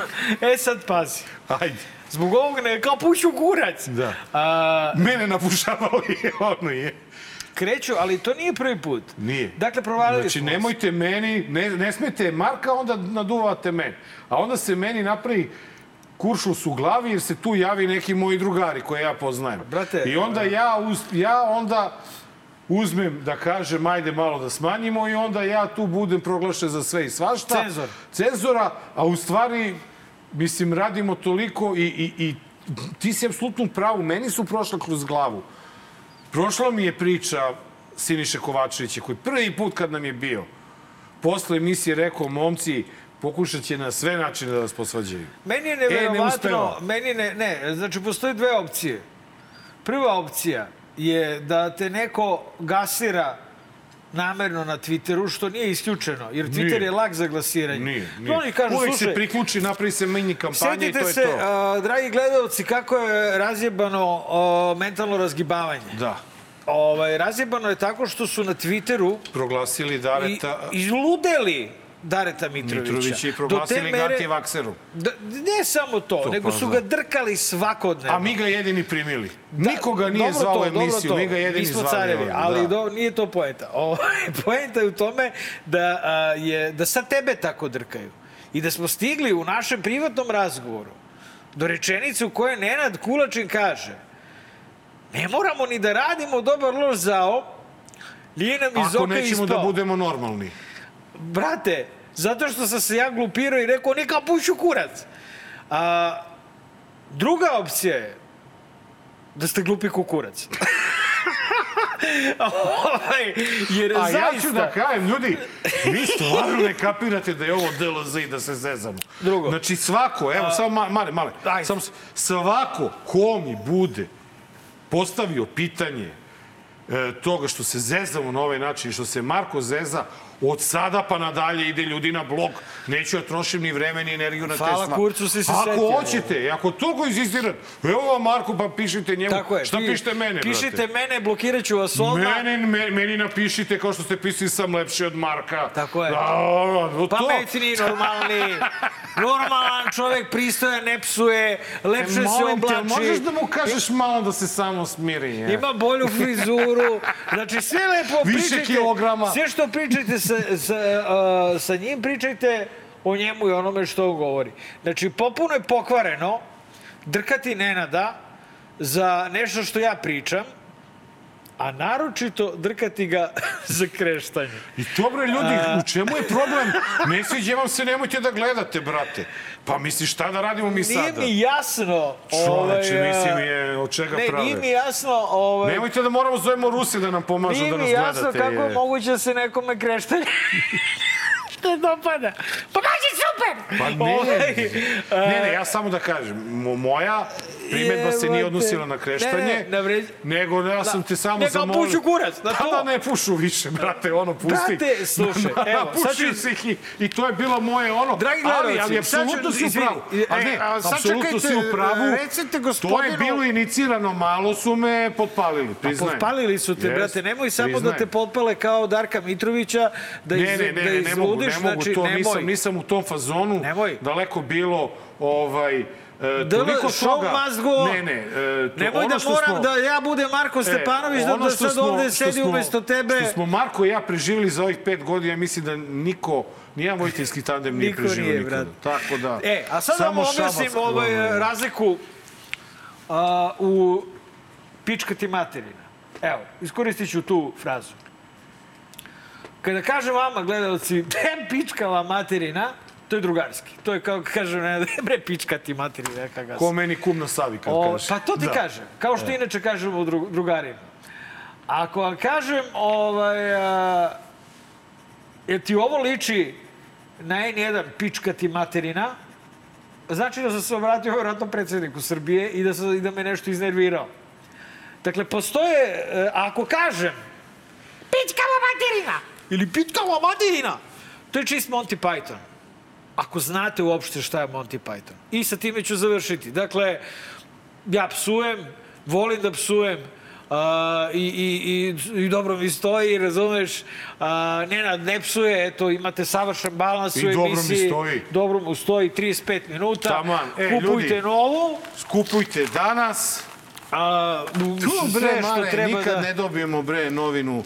e sad pazi. Ajde. Zbog ovog neka pušu kurac. Da. A, Mene napušavalo je, ono je. kreću, ali to nije prvi put. Nije. Dakle, provalili Znači, smo nemojte meni, ne, ne smete Marka, onda naduvate meni. A onda se meni napravi kuršlus u glavi jer se tu javi neki moji drugari koje ja poznajem. Brate, I onda ja, uz, ja onda uzmem da kažem ajde malo da smanjimo i onda ja tu budem proglašen za sve i svašta. Cenzor. Cenzora, a u stvari, mislim, radimo toliko i, i, i ti si apsolutno u pravu. Meni su prošle kroz glavu. Prošla mi je priča Siniše Kovačevića, koji prvi put kad nam je bio, posle emisije rekao, momci, pokušat će na sve načine da vas posvađaju. Meni je E, ne neverovatno, meni ne, ne, znači postoje dve opcije. Prva opcija je da te neko gasira namerno na Twitteru, što nije isključeno, jer Twitter Nije. je lag za glasiranje. Nije, No, nije. Oni kažu, slušaj, se priključi, napravi se mini kampanja i to je se, to. a, dragi gledalci, kako je razjebano a, mentalno razgibavanje. Da. Ovaj, razjebano je tako što su na Twitteru Proglasili i, Dareta izludeli Dareta Mitrovića. I Do proglasili te ga mere- antivakseru. Da, ne samo to, To nego pa su znam. ga drkali svakodnevno. A mi ga jedini primili. Nikoga nije zvao to, emisiju, to. mi ga jedini Mi smo zvali. carevi, ali da. do, nije to poenta. O, poenta je u tome da, a, je, da sad tebe tako drkaju. I da smo stigli u našem privatnom razgovoru do rečenice u kojoj Nenad Kulačin kaže ne moramo ni da radimo dobar loš zao, nije nam iz Ako oka nećemo ispao. da budemo normalni. Brate, zato što sam se ja glupirao i rekao neka pušu kurac. A, druga opcija je da ste glupi kukurac. Ovaj, jer A zaista... ja ću da kažem, ljudi, vi stvarno ne kapirate da je ovo DLZ i da se zezamo. Drugo. Znači svako, evo, samo ma- male, male, Ajde. samo svako ko mi bude postavio pitanje e, toga što se zezamo na ovaj način, što se Marko zeza, od sada pa nadalje ide ljudi na blog, neću ja trošim ni vreme ni energiju na te Hvala stvari. kurcu si se Ako setio. hoćete, i ako toliko insistirate, evo vam Marko, pa pišite njemu. Tako je. Šta pi- pišete mene, Pišite brate? mene, blokirat ću vas odmah. Meni, me, meni napišite kao što ste pisali sam lepši od Marka. Tako je. Da, no to. Pametni, normalni, normalan čovek, pristojan, ne psuje, lepše se E, te, oblači. možeš da mu kažeš malo da se samo smiri? Je? Ima bolju frizuru. Znači, sve lepo Više pričajte. kilograma. Sve što pričajte sa, sa, a, sa njim, pričajte o njemu i onome što govori. Znači, popuno je pokvareno drkati Nenada za nešto što ja pričam, a naročito drkati ga za kreštanje. I dobro, ljudi, u čemu je problem? Ne sviđa vam se, nemojte da gledate, brate. Pa misliš, šta da radimo mi Nije sada? mi jasno... Čoveče, ovaj, a, mislim je, od čega ne, prave? nije mi jasno... Ovaj, Nemojte da moramo zovemo Ruse da nam pomažu Nije da nas mi gledate. jasno kako je moguće da se nekome kreštanje Te dopada. Pa je super. Pa ne, Ovaj, ne, ne, ja samo da kažem, mo- moja Primetba se nije odnosila na kreštanje, Ne, ne, na vre- nego ja sam Da. te samo Ne, kao zamolio. pušu kurac, na Pa to. da ne pušu više, brate, ono, pusti. Brate, slušaj, evo, sad Napušio ću- si ih i, i to je bilo moje ono. Dragi gledalci, ali apsolutno si u pravu. A e, ne, a sad apsolutno si u pravu. recite To je gospodinu- bilo inicirano, malo su me potpalili, priznajem. Potpalili su te, Jest, brate, nemoj samo da priznajem. te potpale kao Darka Mitrovića, da, iz, Ne, ne, ne, da ne, ne mogu, ne mogu, znači, to nemoj. nisam, nisam u tom fazonu. Nemoj. Daleko bilo, ovaj, e, Da, toliko show toga... must go. Ne, ne, e, to, Nemoj da moram smo, da ja budem Marko Stepanović, da, ono da što sad smo- ovde sedi smo- umesto tebe. Što smo Marko i ja preživjeli za ovih pet godina, ja mislim da niko, nijedan vojiteljski tandem nije preživio nije, nikada. Tako da... E, a sad samo vam objasnim Šabac- ovaj, ono, razliku a, u pička ti materina. Evo, iskoristit ću tu frazu. Kada kažem vama, gledalci, dem pičkava materina, to je drugarski. To je kao kažem, ne, bre, pička ti materina, neka ga Ko meni kum na Savi, kad O, kaže. pa to ti Da. kažem, kao što inače kažemo dru, drugarima. Ako vam kažem, ovaj, a, jer ti ovo liči na N1 pička ti materina, znači da sam se obratio vjerojatno predsjedniku Srbije i da, sam, i da me nešto iznervirao. Dakle, postoje, e, ako kažem pičkava materina ili pičkava materina, to je čist Monty Python. Ako znate uopšte šta je Monty Python. I sa time ću završiti. Dakle, ja psujem, volim da psujem, a, i, i, i, i dobro mi stoji, razumeš, a, Nenad ne psuje, eto, imate savršen balans I u dobro mi emisiji. stoji. Dobro mu stoji, 35 minuta. Taman. E, Kupujte ljudi. novu. Skupujte danas. A, Tu, sve bre, što mare, treba nikad da... ne dobijemo, bre, novinu.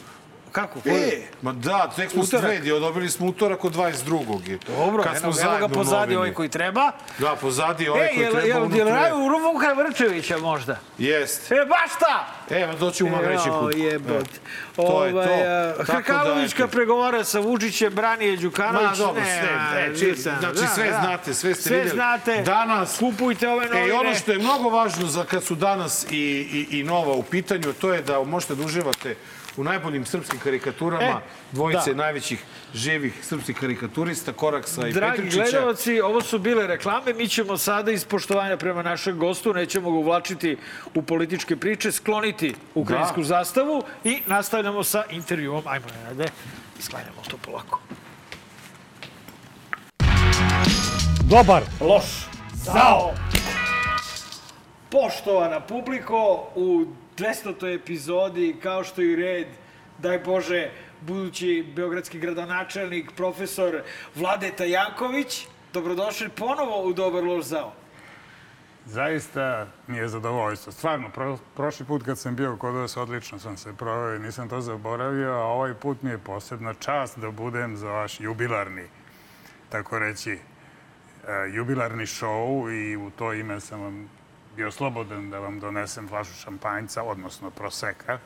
Kako? E, ma da, tek smo Utorak. sredi, dobili smo utorak od 22. je. Dobro, Kad smo evo ga pozadi ovaj koji treba. Da, pozadi ovaj E, koji jel, treba jel, unutra. jel raju Vuka Vrčevića možda? Jest. E, baš ta! Evo, doći u magreći Jao, kut. jebot. To je to. Ovaj, Tako da, pregovara sa Vučićem, Branije Đukanović. Ma, dobro, sve, e, či- znači, da, sve da. znate, sve ste sve vidjeli. znate. Danas- Kupujte ove novine. E, i ono što je mnogo važno za kad su danas i, i, i nova u pitanju, to je da možete da uživate u najboljim srpskim karikaturama E, dvojice da. najvećih živih srpskih karikaturista, Koraksa i Dragi Petričića. gledalci, ovo su bile reklame. Mi ćemo sada iz poštovanja prema našem gostu, nećemo ga uvlačiti u političke priče, skloniti ukrajinsku Da. zastavu i nastavljamo sa intervjuom. Ajmo, Nenade, sklanjamo to polako. Dobar. Loš. Zao. Poštovana publiko, u 200. epizodi, kao što i red, daj Bože, budući beogradski gradonačelnik, profesor Vladeta Janković, dobrodošli ponovo u Dobar loš zao. Zaista mi je zadovoljstvo. Stvarno, pro, prošli put kad sam bio kod vas, odlično sam se proveo i nisam to zaboravio, a ovaj put mi je posebna čast da budem za vaš jubilarni, tako reći, e, jubilarni šou i u to ime sam vam bio slobodan da vam donesem flašu šampanjca, odnosno proseka.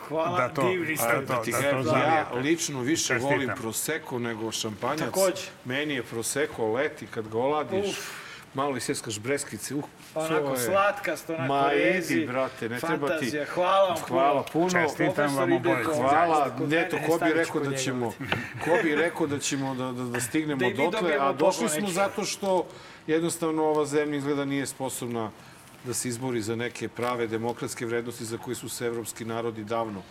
Hvala, Da to- divni ste. da to- Ti da kažem, to ja lično više Čestitam. volim Prosecco nego šampanjac. Takođe. Meni je Prosecco leti kad ga oladiš. Uf. Malo isjeskaš breskice. Uh, Onako to je- slatkasto, onako Ma rezi. idi, brate, ne treba ti... Fantazija. Hvala vam Hvala puno. Čestitam vam kod- Hvala, zaista, kod eto, mene, ko bi rekao da ćemo, ko bi rekao da ćemo da, da, da stignemo Da dotle, a došli smo zato što jednostavno ova zemlja izgleda nije sposobna da se izbori za neke prave demokratske vrednosti za koje su se evropski narodi davno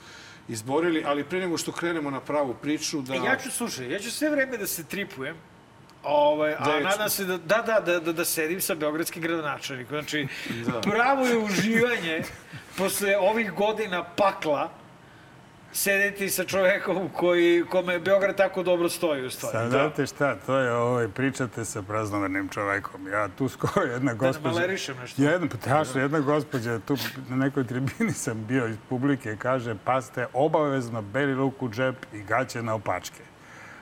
izborili, ali pre nego što krenemo na pravu priču, da... E, ja ću, slušaj, ja ću sve vreme da se tripujem, Ovaj, a Da nadam se da, da, da, da, da, da sedim sa beogradskim gradonačelnikom. Znači, pravo je uživanje posle ovih godina pakla sedeti sa čovekom koji, kome Beograd tako dobro stoji u stvari. Sad, znate šta, to je ovaj, pričate sa praznovernim čovekom. Ja tu skoro jedna gospođa... malerišem nešto. Jedna, pa tačno, jedna gospođa, tu na nekoj tribini sam bio iz publike, kaže, paste, obavezno beli luk u džep i gaće na opačke.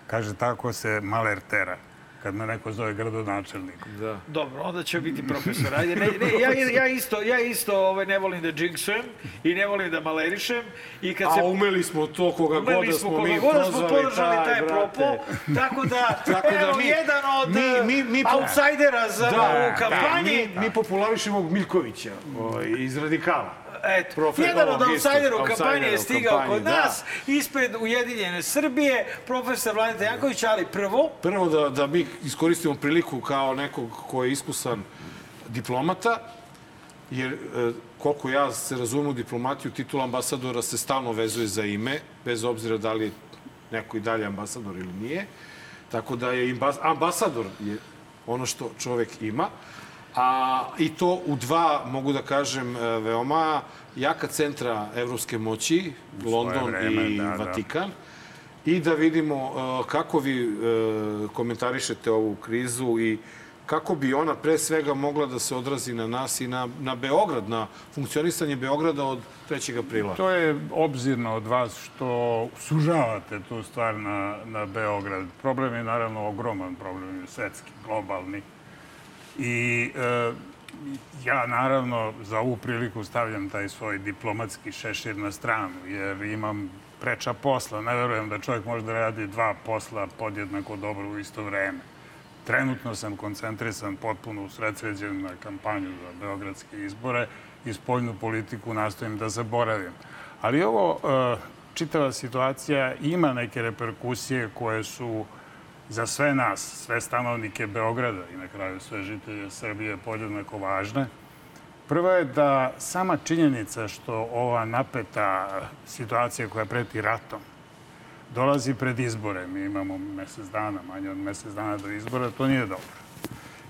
Kaže, tako se maler tera kad me neko zove gradonačelnikom. Da. Dobro, onda će biti profesor. Ajde, ne, ne, ja, ja isto, ja isto ovaj, ne volim da džinksujem i ne volim da malerišem. I kad se A umeli smo to koga god da smo smo koga mi god da smo podržali taj brate. propo. Tako da, Tako da evo, mi- jedan od mi- mi- mi outsidera za Da, ovu kampanji. mi, mi popularišemo Miljkovića ovaj, iz Radikala. Eto, Profe- jedan od outsidera u kampanji je stigao kampanji, kod da. nas, ispred Ujedinjene Srbije, profesor Vladeta Janković, ali prvo, Prvo da, da mi iskoristimo priliku kao nekog ko je iskusan diplomata, jer e, koliko ja se razumem u diplomatiju, titula ambasadora se stalno vezuje za ime, bez obzira da li je neko i dalje ambasador ili nije. Tako da je ambasador je ono što čovek ima. A, I to u dva, mogu da kažem, e, veoma jaka centra evropske moći, London vreme, i da, da. Vatikan. I da vidimo uh, kako vi uh, komentarišete ovu krizu i kako bi ona pre svega mogla da se odrazi na nas i na, na Beograd, na funkcionisanje Beograda od 3. aprila. To je obzirno od vas što sužavate tu stvar na, na Beograd. Problem je naravno ogroman problem, je svetski, globalni. I e, ja naravno za ovu priliku stavljam taj svoj diplomatski šešir na stranu, jer imam preča posla. Ne verujem da čovjek može da radi dva posla podjednako dobro u isto vreme. Trenutno sam koncentrisan potpuno usredsređen na kampanju za beogradske izbore i spoljnu politiku nastojim da zaboravim. Ali ovo, e, čitava situacija ima neke reperkusije koje su za sve nas, sve stanovnike Beograda i na kraju sve žitelje Srbije podjednako važne. Prva je da sama činjenica što ova napeta situacija koja preti ratom dolazi pred izbore, mi imamo mesec dana, manje od mesec dana do izbora, to nije dobro.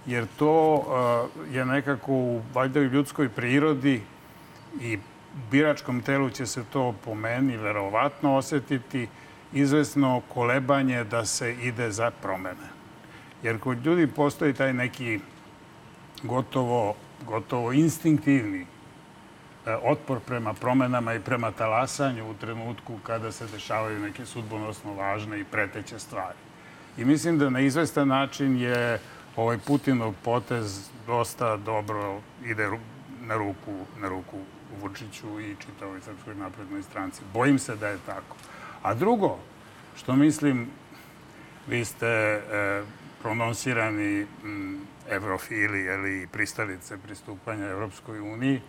Jer to uh, je nekako u, valjda u ljudskoj prirodi i biračkom telu će se to po meni verovatno osetiti izvesno kolebanje da se ide za promene. Jer kod ljudi postoji taj neki gotovo, gotovo instinktivni e, otpor prema promenama i prema talasanju u trenutku kada se dešavaju neke sudbonosno važne i preteće stvari. I mislim da na izvestan način je ovaj Putinov potez dosta dobro ide na ruku, na ruku Vučiću i čitavoj Srpskoj naprednoj stranci. Bojim se da je tako. A drugo, što mislim, vi ste e, prononsirani m, evrofili ili pristalice pristupanja Evropskoj uniji.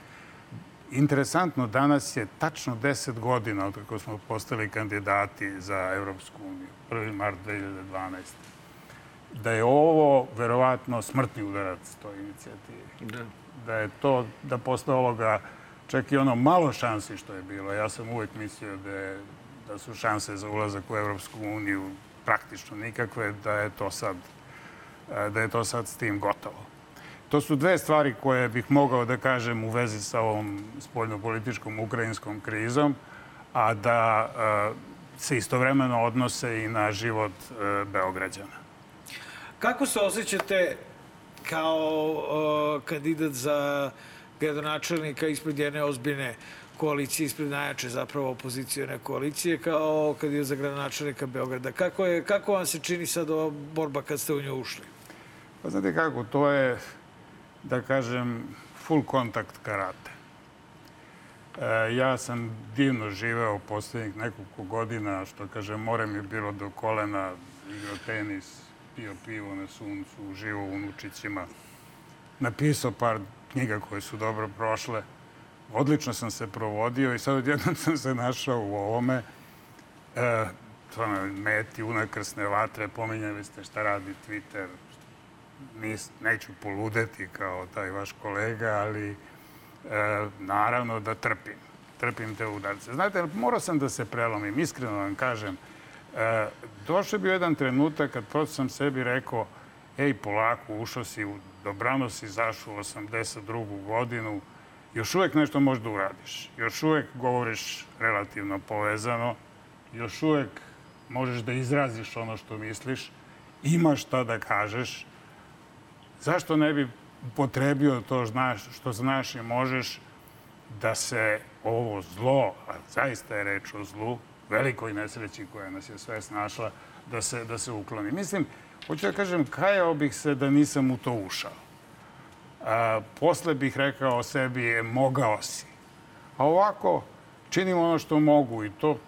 Interesantno, danas je tačno 10 godina od kako smo postali kandidati za Evropsku uniju. 1. mart 2012. Da je ovo verovatno smrtni udarac toj inicijativi. Da. Da je to, da posle ovoga čak i ono malo šansi što je bilo. Ja sam uvek mislio da, je, da su šanse za ulazak u Evropsku uniju praktično nikakve, da je to sad e, da je to sad s tim gotovo. To su dve stvari koje bih mogao da kažem u vezi sa ovom spoljnopolitičkom ukrajinskom krizom, a da e, se istovremeno odnose i na život e, Beograđana. Kako se osjećate kao kandidat za gradonačelnika ispred jedne ozbiljne koalicije, ispred najjače zapravo opozicijone koalicije, kao kandidat za gradonačelnika Beograda? Kako, je, kako vam se čini sad ova borba kad ste u nju ušli? Pa znate kako, to je, da kažem, full kontakt karate. E, ja sam divno živeo poslednjih nekoliko godina, što kažem, more mi je bilo do kolena, igrao tenis, pio pivo na suncu, živo u unučićima, napisao par knjiga koje su dobro prošle. Odlično sam se provodio i sad odjednom sam se našao u ovome. E, to na meti unakrsne vatre, pominjali ste šta radi Twitter, nis, neću poludeti kao taj vaš kolega, ali e, naravno da trpim. Trpim te udarce. Znate, morao sam da se prelomim, iskreno vam kažem. E, došao bi jedan trenutak kad prosto sam sebi rekao ej, polako, ušao si, dobrano si zašao u 82. godinu, još uvek nešto možeš da uradiš. Još uvek govoriš relativno povezano, još uvek možeš da izraziš ono što misliš, imaš šta da kažeš, zašto ne bi potrebio to znaš, što znaš i možeš da se ovo zlo, a zaista je reč o zlu, velikoj nesreći koja nas je sve snašla, da se, da se ukloni. Mislim, hoću da kažem, kajao bih se da nisam u to ušao. A, posle bih rekao sebi, je, mogao si. A ovako, činim ono što mogu i to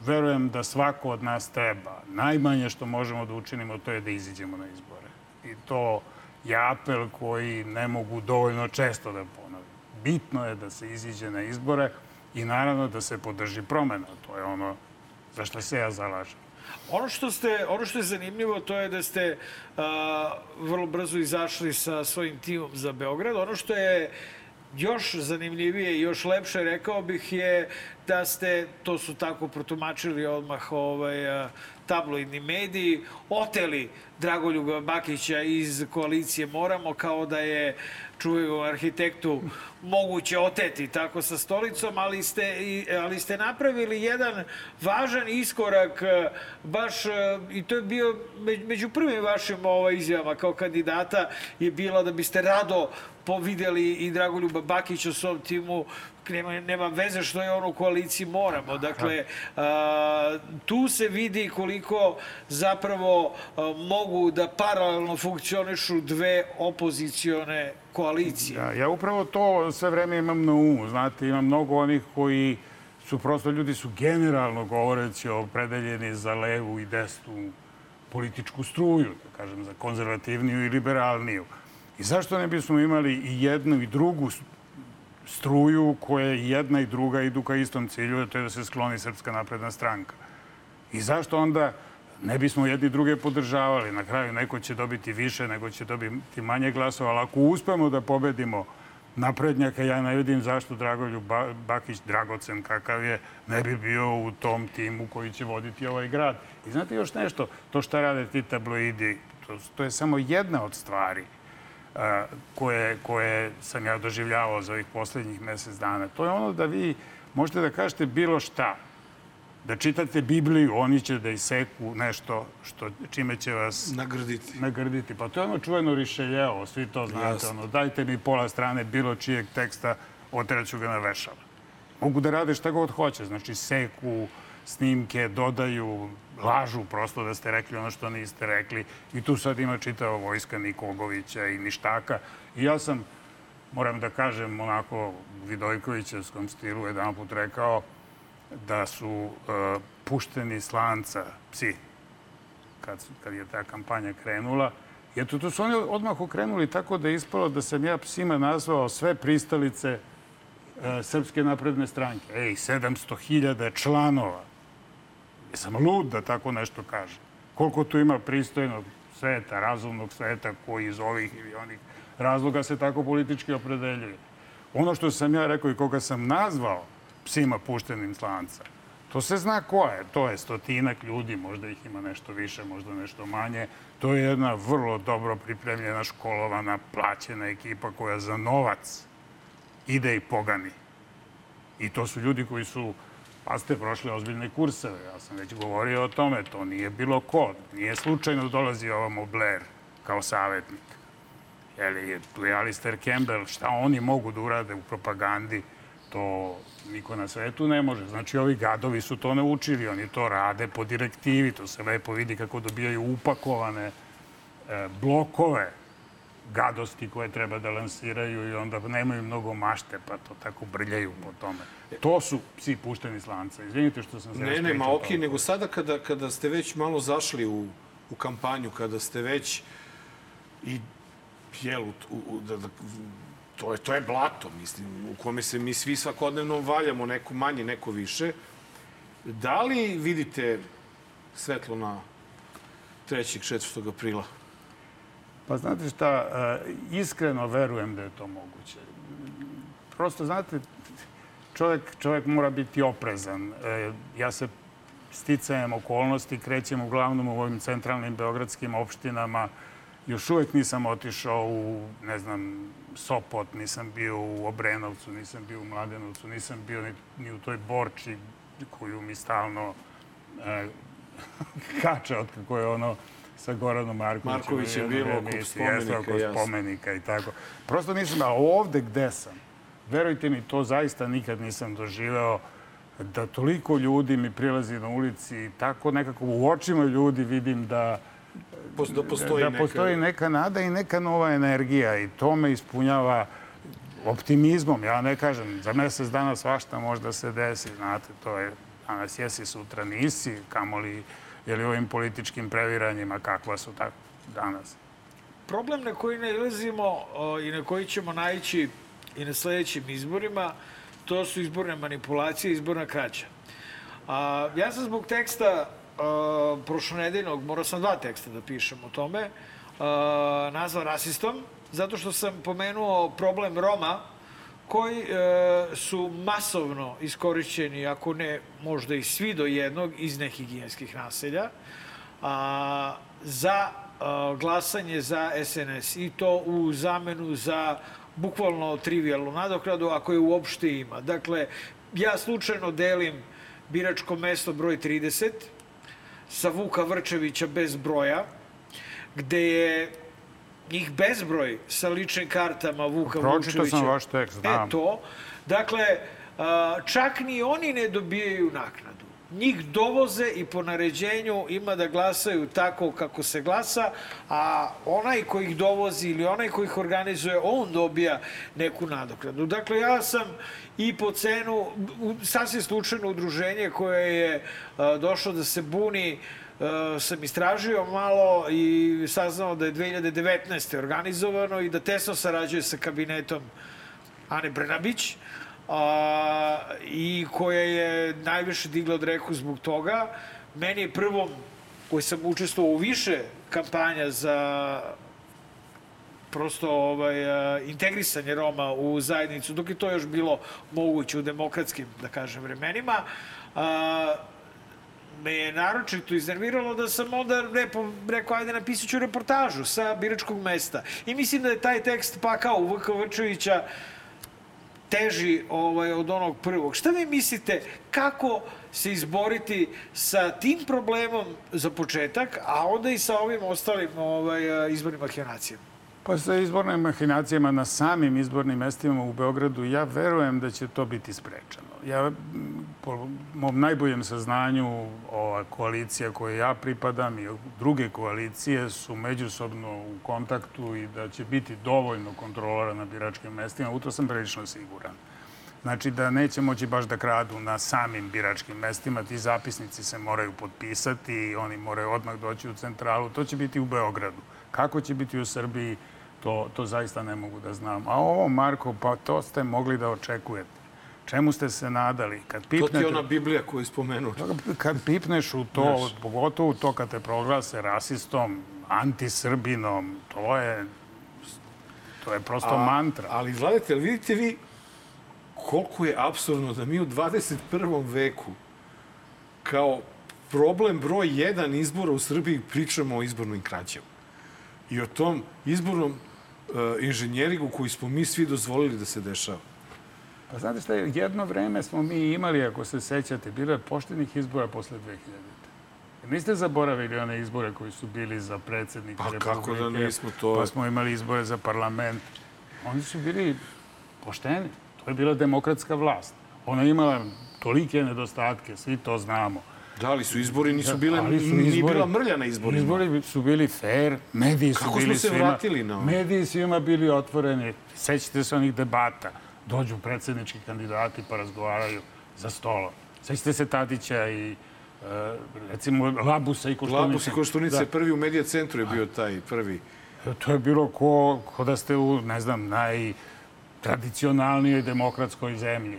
verujem da svako od nas treba. Najmanje što možemo da učinimo to je da iziđemo na izbore. I to je apel koji ne mogu dovoljno često da ponovim. Bitno je da se iziđe na izbore i naravno da se podrži promena. To je ono za što se ja zalažem. Ono što, ste, ono što je zanimljivo to je da ste a, vrlo brzo izašli sa svojim timom za Beograd. Ono što je još zanimljivije i još lepše, rekao bih, je da ste, to su tako protumačili odmah ovaj, a, tabloidni mediji, oteli Dragoljuba Bakića iz koalicije Moramo, kao da je čuvenom arhitektu moguće oteti tako sa stolicom, ali ste, ali ste napravili jedan važan iskorak e, baš, e, i to je bio me- među prvim vašim ovaj, izjavama kao kandidata je bila da biste rado povideli i Dragoljuba Bakića u svom timu nema, nema veze što je on u koaliciji Moramo. Dakle, a, tu se vidi koliko zapravo a, mogu da paralelno funkcionišu dve opozicione koalicije. Ja, ja upravo to sve vreme imam na umu. Znate, ima mnogo onih koji su prosto, ljudi su generalno govoreći opredeljeni za levu i desnu političku struju, da kažem, za konzervativniju i liberalniju. I zašto ne bismo imali i jednu i drugu struju koja i jedna i druga idu ka istom cilju, a to je da se skloni Srpska napredna stranka. I zašto onda ne bismo jedni druge podržavali? Na kraju neko će dobiti više, neko će dobiti manje glasova, ali ako uspemo da pobedimo naprednjaka, ja ne vidim zašto Dragoljub Ba- Bakić, dragocen kakav je, ne bi bio u tom timu koji će voditi ovaj grad. I znate još nešto, to šta rade ti tabloidi, to, to je samo jedna od stvari koje, koje sam ja doživljavao za ovih poslednjih mesec dana. To je ono da vi možete da kažete bilo šta, da čitate Bibliju, oni će da iseku nešto što, čime će vas Nagrditi. nagrditi. Pa to je ono čuveno rišeljevo, svi to znate. Jasno. Ono, dajte mi pola strane bilo čijeg teksta, oteraću ga na vešala. Mogu da rade šta god hoće, znači seku, snimke, dodaju, lažu prosto da ste rekli ono što niste rekli. I tu sad ima čitava vojska Nikogovića i Ništaka. I ja sam, moram da kažem, onako Vidojkovićevskom stilu jedan put rekao da su uh, pušteni s lanca psi kad, kad je ta kampanja krenula. I eto, tu su oni odmah okrenuli tako da je ispalo da sam ja psima nazvao sve pristalice e, Srpske napredne stranke. Ej, 700.000 članova. Jesam lud da tako nešto kažem. Koliko tu ima pristojnog sveta, razumnog sveta koji iz ovih ili onih razloga se tako politički opredeljuje. Ono što sam ja rekao i koga sam nazvao psima puštenim slanca, to se zna ko je. To je stotinak ljudi, možda ih ima nešto više, možda nešto manje. To je jedna vrlo dobro pripremljena, školovana, plaćena ekipa koja za novac ide i pogani. I to su ljudi koji su, pa ste prošli ozbiljne kurseve. Ja sam već govorio o tome. To nije bilo ko. Nije slučajno dolazi ovamo Blair kao savjetnik. Jeli, je- tu je Alistair Campbell. Šta oni mogu da urade u propagandi, to niko na svetu ne može. Znači, ovi gadovi su to naučili. Oni to rade po direktivi. To se lepo vidi kako dobijaju upakovane e, blokove gadosti koje treba da lansiraju i onda nemaju mnogo mašte, pa to tako brljaju po tome. To su psi pušteni s lanca. Izvinite što sam se Ne, ne, ma okej, nego sada kada, kada ste već malo zašli u, u kampanju, kada ste već i jel, u, u, da, da, to, je, to je blato, mislim, u kome se mi svi svakodnevno valjamo, neko manje, neko više. Da li vidite svetlo na 3. 4. aprila? Pa znate šta, e, iskreno verujem da je to moguće. Prosto, znate, čovjek, čovjek mora biti oprezan. E, Ja se sticajem okolnosti krećem uglavnom u ovim centralnim beogradskim opštinama. Još uvek nisam otišao u, ne znam, Sopot, nisam bio u Obrenovcu, nisam bio u Mladenovcu, nisam bio ni, ni u toj Borči koju mi stalno e, od kako je ono sa Goranom Markovićem. Marković je bilo oko spomenika, oko spomenika i tako. Prosto nisam, a ovde gde sam, verujte mi, to zaista nikad nisam doživeo da toliko ljudi mi prilazi na ulici i tako nekako u očima ljudi vidim da Da postoji da neka... postoji neka nada i neka nova energija i to me ispunjava optimizmom. Ja ne kažem, za mesec dana svašta možda se desi, znate, to je danas jesi, sutra nisi, kamoli ili ovim političkim previranjima kakva su tako danas. Problem na koji nailazimo i na koji ćemo naići i na sledećim izborima, to su izborne manipulacije, izborna krađa. A, ja sam zbog teksta a, prošlonedeljnog, morao sam dva teksta da pišem o tome, a, nazvao rasistom, zato što sam pomenuo problem Roma koji e, su masovno iskorišćeni, ako ne možda i svi do jednog, iz nehigijenskih naselja, a, za a, glasanje za SNS. I to u zamenu za bukvalno trivialnu nadokradu, ako je uopšte ima. Dakle, ja slučajno delim biračko mesto broj 30 sa Vuka Vrčevića bez broja, gde je njih bezbroj sa ličnim kartama Vuka Pročitao Vučevića. sam vaš tekst, znam. E to. Dakle, čak ni oni ne dobijaju naknadu. Njih dovoze i po naređenju ima da glasaju tako kako se glasa, a onaj ko ih dovozi ili onaj ko ih organizuje, on dobija neku nadoknadu. Dakle, ja sam i po cenu, sasvim slučajno udruženje koje je došlo da se buni Uh, sam istražio malo i saznao da je 2019. organizovano i da tesno sarađuje sa kabinetom Ane Brnabić a, i koja je najviše digla od reku zbog toga. Meni je prvom koji sam učestvovao u više kampanja za prosto ovaj, a, integrisanje Roma u zajednicu, dok je to još bilo moguće u demokratskim, da kažem, vremenima. A, me je naročito iznerviralo da sam onda repo, rekao, ajde napisat ću reportažu sa biračkog mesta. I mislim da je taj tekst pakao u VK Vrčevića teži ovaj, od onog prvog. Šta vi mislite, kako se izboriti sa tim problemom za početak, a onda i sa ovim ostalim ovaj, izbornim mahinacijama? Pa sa izbornim mahinacijama na samim izbornim mestima u Beogradu, ja verujem da će to biti sprečeno. Ja, po mom najboljem saznanju, ova koalicija koje ja pripadam i druge koalicije su međusobno u kontaktu i da će biti dovoljno kontrolora na biračkim mestima. U to sam prilično siguran. Znači da neće moći baš da kradu na samim biračkim mestima. Ti zapisnici se moraju potpisati oni moraju odmah doći u centralu. To će biti u Beogradu. Kako će biti u Srbiji, to, to zaista ne mogu da znam. A ovo, Marko, pa to ste mogli da očekujete. Čemu ste se nadali? Kad To ti pipnete, je ona Biblija koju je spomenuo. kad pipneš u to, pogotovo to kad te proglase rasistom, antisrbinom, to je, to je prosto mantra. Ali gledajte, vidite vi koliko je absurdno da mi u 21. veku kao problem broj jedan izbora u Srbiji pričamo o izbornim krađama. I o tom izbornom inženjeringu koji smo mi svi dozvolili da se dešava. Pa znate šta, jedno vreme smo mi imali, ako se sećate, bilo je poštenih izbora posle 2000. Jer Niste zaboravili one izbore koji su bili za predsednika Pa Republike? kako da nismo, to Pa smo imali izbore za parlament. Oni su bili pošteni. To je bila demokratska vlast. Ona je imala tolike nedostatke, svi to znamo. Da li su izbori, nisu bile, Ali su izbori- bila mrlja na izborima. Izbori su bili fair, mediji su Kako bili smo se svima... vratili na ovo? Mediji svima bili otvoreni. Sećate se onih debata. Dođu predsednički kandidati pa razgovaraju za stolom. Sećate se Tadića i e, recimo Labusa i Koštunice. Lapus i Koštunice, Da. prvi u medija centru je bio taj prvi. To je bilo ko, ko da ste u, ne znam, najtradicionalnijoj demokratskoj zemlji.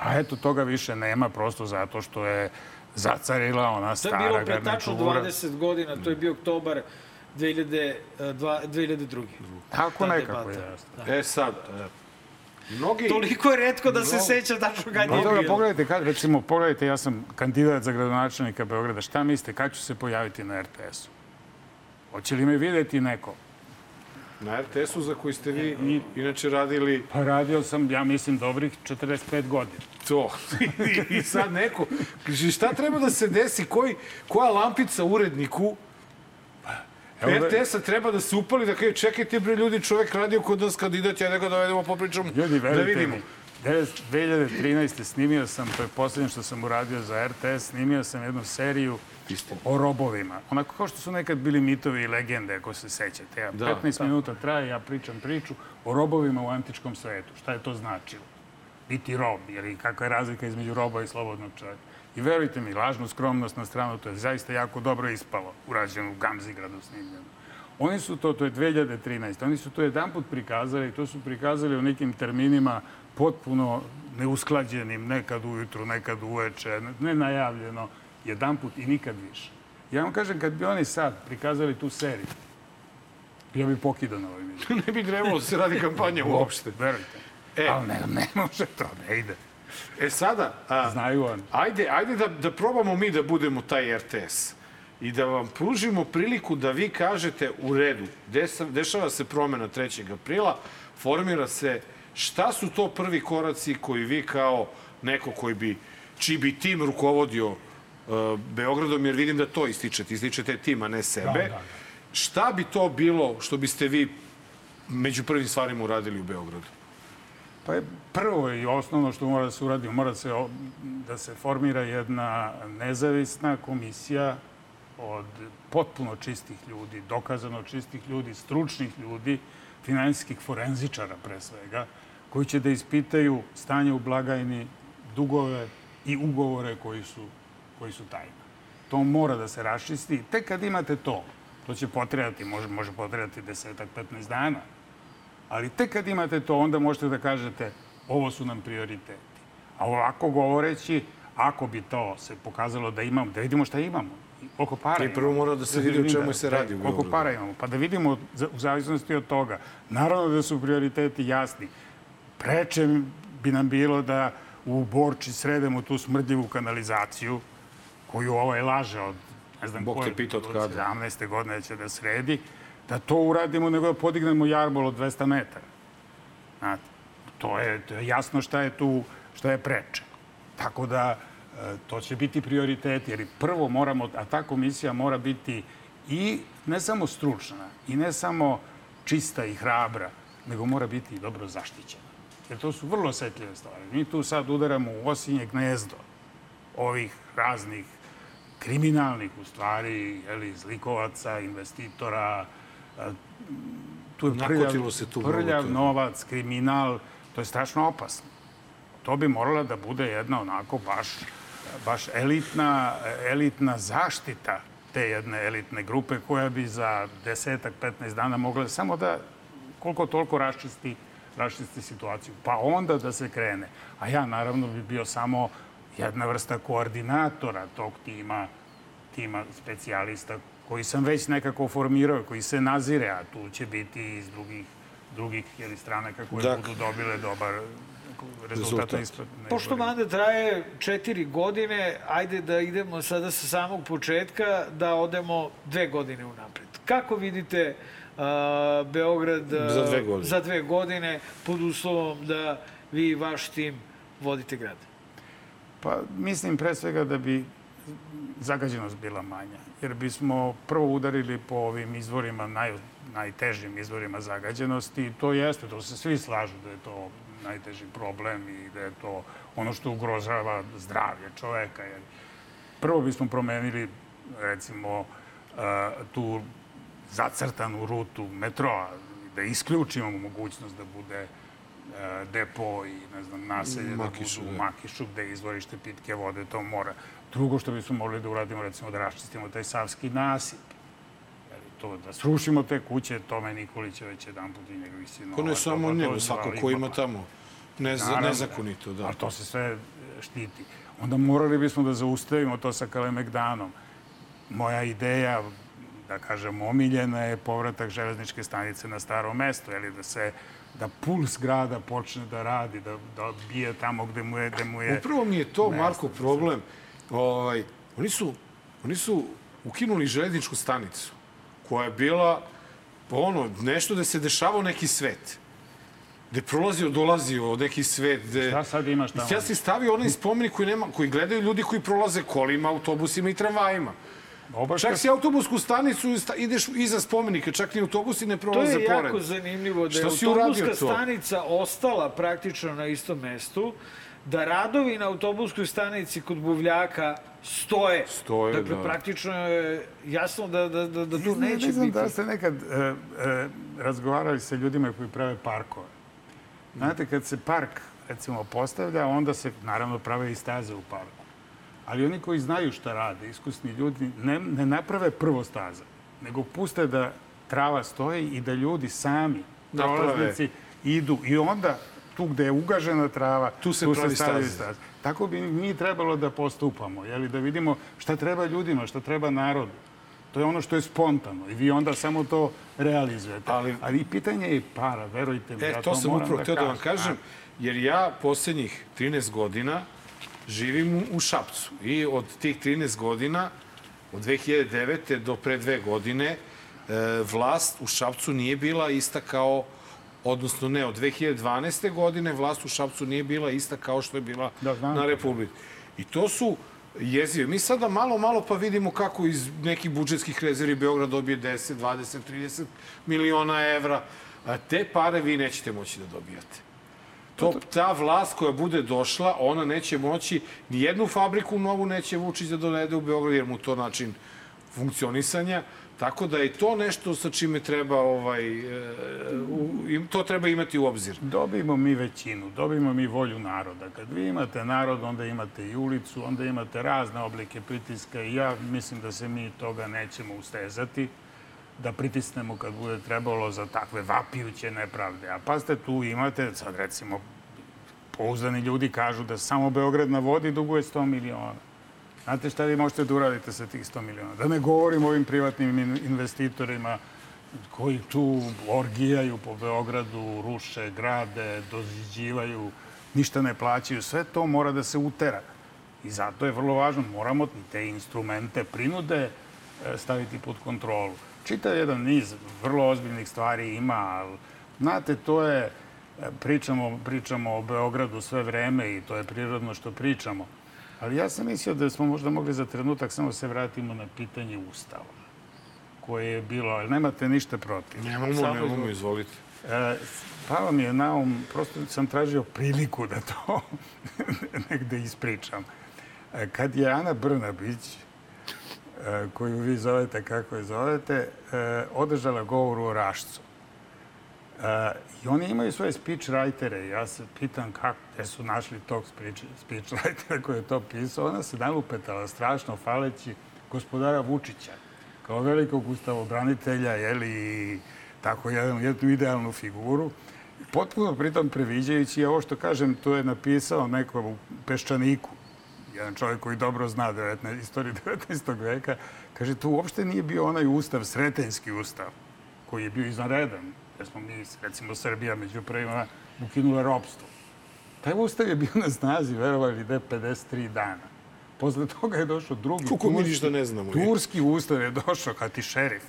A eto, toga više nema prosto zato što je zacarila ona To je stara bilo pre tačno garnitura. 20 godina, to je bio oktobar 2000, e, dva- 2002. Tako Ta nekako je. E sad, e, mnogi... Toliko je redko da se seća tačno kad Pa je dobro, bilo. pogledajte, kad, recimo, pogledajte, ja sam kandidat za gradonačelnika Beograda. Šta mislite, kad ću se pojaviti na RTS-u? Hoće li me videti neko? Na RTS-u za koji ste vi inače radili Pa radio sam, ja mislim, dobrih 45 godina. to. I sad neko, šta treba da se desi, koji, koja lampica uredniku Evo da- RTS-a treba da se upali, da kaže, čekajte bre ljudi, čovek radio kod nas kandidat, ja da ga dovedemo, popričamo, Ljudi, da vidimo. mi, 2013. snimio sam, to je posljednje što sam uradio za RTS, snimio sam jednu seriju o robovima. Onako kao što su nekad bili mitovi i legende, ako se sećate. Ja, 15 minuta traje, ja pričam priču o robovima u antičkom svetu. Šta je to značilo? Biti rob, jer i kakva je razlika između roba i slobodnog čovjeka. I verujte mi, lažnu skromnost na stranu, to je zaista jako dobro ispalo, urađeno u Gamzigradu snimljeno. Oni su to, to je 2013. Oni su to jedanput prikazali i to su prikazali u nekim terminima potpuno neusklađenim, nekad ujutru, nekad uveče, ne najavljeno, jedanput i nikad više. Ja vam kažem, kad bi oni sad prikazali tu seriju, ja bi pokidao na ovoj emisiji. ne bi trebalo da se radi kampanja uopšte. Verujte. E. Ali ne, ne može to, ne ide. E sada, a, Znaju oni. ajde, ajde da, da probamo mi da budemo taj RTS i da vam pružimo priliku da vi kažete u redu, desa, dešava se promena 3. aprila, formira se šta su to prvi koraci koji vi kao neko koji bi, čiji bi tim rukovodio Beogradom, jer vidim da to ističete, ističete tim, a ne sebe. Da, da, da. Šta bi to bilo što biste vi među prvim stvarima uradili u Beogradu? Pa je prvo i osnovno što mora da se uradi, mora se, da se formira jedna nezavisna komisija od potpuno čistih ljudi, dokazano čistih ljudi, stručnih ljudi, finansijskih forenzičara pre svega, koji će da ispitaju stanje u blagajni, dugove i ugovore koji su, koji su tajni. To mora da se raščisti. Tek kad imate to, to će potrebati, može, može potrebati desetak, 15 dana, Ali tek kad imate to, onda možete da kažete ovo su nam prioriteti. A ovako govoreći, ako bi to se pokazalo da imamo, da vidimo šta imamo, koliko para I prvo imamo. mora da se vidi o čemu se radi u Koliko para imamo, pa da vidimo u zavisnosti od toga. Naravno da su prioriteti jasni. Preče bi nam bilo da u Borči sredemo tu smrdljivu kanalizaciju koju ovaj laže od ne znam Bog koje, od od kada. 17. godine će da sredi, da to uradimo nego da podignemo jarbol od 200 metara. Znate, to je, to je jasno šta je tu, šta je preče. Tako da, e, to će biti prioritet, jer prvo moramo, a ta komisija mora biti i ne samo stručna, i ne samo čista i hrabra, nego mora biti i dobro zaštićena. Jer to su vrlo osetljive stvari. Mi tu sad udaramo u osinje gnezdo ovih raznih kriminalnih u stvari, jeli, zlikovaca, investitora, a, tu je prljav, se tu prljav novac, kriminal, to je strašno opasno. To bi morala da bude jedna onako baš, baš elitna, elitna zaštita te jedne elitne grupe koja bi za desetak, 15 dana mogla samo da koliko toliko raščisti, raščisti situaciju. Pa onda da se krene. A ja naravno bi bio samo jedna vrsta koordinatora tog tima, tima specijalista koji sam već nekako formirao, koji se nazire, a tu će biti iz drugih, drugih jeli, stranaka koje Dakle. budu dobile dobar rezultat. Rezultat. Pošto mandat traje četiri godine, ajde da idemo sada sa samog početka, da odemo dve godine unapred. Kako vidite a, Beograd a, Za dve godine. za dve godine pod uslovom da vi i vaš tim vodite grad? Pa mislim pre svega da bi zagađenost bila manja. Jer bismo prvo udarili po ovim izvorima, naj, najtežim izvorima zagađenosti. I to jeste, to se svi slažu da je to najteži problem i da je to ono što ugrožava zdravlje čoveka. Jer prvo bismo promenili, recimo, eh, tu zacrtanu rutu metroa, da isključimo mogućnost da bude e, depo i ne znam, naselje Makišu, da budu da. u Makišu, gde je izvorište pitke vode, to mora. Drugo što bismo mogli da uradimo, recimo da raščistimo taj savski nasip. To, da srušimo te kuće, Tome Nikolića već jedan put i njegovih sinova. Ko ne to samo ga njega, svako ko ima pa- tamo neza, Naravno, nezakonito, da. Ali to se sve štiti. Onda morali bismo da zaustavimo to sa Kalemegdanom. Moja ideja, da kažem, omiljena je povratak železničke stanice na staro mesto, ili da se da puls grada počne da radi, da, da bije tamo gde mu je... Gde mu je Upravo mi je to, mesto. Marko, problem. Ovaj, oni, su, oni su ukinuli železničku stanicu, koja je bila ono, nešto da se dešavao neki svet. Gde prolazio, dolazio neki svet. Gde... Šta sad imaš tamo? Ja si stavio onaj spomenik koji, nema, koji gledaju ljudi koji prolaze kolima, autobusima i tramvajima. Obaš Čak si autobusku stanicu i sta- ideš iza spomenika, čak ni autobusi ne To prolaze je pored. jako zanimljivo da je autobuska to? stanica ostala praktično na istom mestu, da radovi na autobuskoj stanici kod Buvljaka stoje. Stoje, dakle, da. praktično je jasno da, da, da, da tu Ne, neće ne znam biti. da ste nekad e, e, razgovarali sa ljudima koji prave parkove. Znate, kad se park, recimo, postavlja, onda se, naravno, prave i staze u parku. Ali oni koji znaju šta rade, iskusni ljudi, ne, ne naprave prvo staza, nego puste da trava stoji i da ljudi sami, prolaznici, idu. I onda, tu gde je ugažena trava, Tu se pravi stavljaju staze. Tako bi mi trebalo da postupamo, jeli, da vidimo šta treba ljudima, šta treba narodu. To je ono što je spontano i vi onda samo to realizujete. Ali- Ali, pitanje je para, verujte mi. E, ja to sam moram upravo htio da vam kažem. kažem, jer ja poslednjih 13 godina živim u- Šapcu i od tih 13 godina, od 2009. do pre dve godine, e, vlast u Šapcu nije bila ista kao odnosno ne, od 2012. godine vlast u Šapcu nije bila ista kao što je bila Da, znam. na Republici. I to su jezive. Mi sada malo, malo pa vidimo kako iz nekih budžetskih rezervi Beograd dobije 10, 20, 30 miliona evra. A te pare vi nećete moći da dobijate. To, ta vlast koja bude došla, ona neće moći, ni jednu fabriku novu neće Vučić da dovede u Beograd, jer mu to način funkcionisanja. Tako da je to nešto sa čime treba, ovaj, e, u, to treba imati u obzir. Dobijemo mi većinu, dobijemo mi volju naroda. Kad vi imate narod, onda imate i ulicu, onda imate razne oblike pritiska i ja mislim da se mi toga nećemo ustezati da pritisnemo kad bude trebalo za takve vapijuće nepravde. A pazite, tu imate, sad recimo, pouzdani ljudi kažu da samo Beograd na vodi duguje 100 miliona. Znate šta vi možete da uradite sa tih 100 miliona? Da ne govorim o ovim privatnim in- investitorima koji tu orgijaju po Beogradu, ruše, grade, doziđivaju, ništa ne plaćaju. Sve to mora da se utera. I zato je vrlo važno, moramo te instrumente prinude e, staviti pod kontrolu. Čitav jedan niz vrlo ozbiljnih stvari ima, ali, znate, to je, e, pričamo, pričamo o Beogradu sve vreme i to je prirodno što pričamo. Ali ja sam mislio da smo možda mogli za trenutak samo se vratimo na pitanje Ustava koje je bilo, ali nemate ništa protiv. Nemamo, Samo nemamo, izvolite. E, palo mi je na um, prosto sam tražio priliku da to negde ispričam. E, kad je Ana Brnabić, koju vi zovete kako je zovete, e, održala govor u Rašcu. E, I oni imaju svoje speechwritere. Ja se pitam kako, gde su našli tog speech, speechwritera koji je to pisao. Ona se nalupetala strašno faleći gospodara Vučića kao velikog ustavobranitelja, jeli, i tako jedan, jednu idealnu figuru. Potpuno pritom previđajući, ovo što kažem, to je napisao neko u Peščaniku, jedan čovjek koji dobro zna 19, istoriju 19. veka, kaže, tu uopšte nije bio onaj ustav, sretenjski ustav, koji je bio izvanredan, jer smo mi, recimo, Srbija među prvima ukinula ropstvo. Taj ustav je bio na snazi, verovali da je 53 dana. Posle toga je došao drugi Kako mi ništa ne znamo. Turski ustav je došao, kad ti šerif.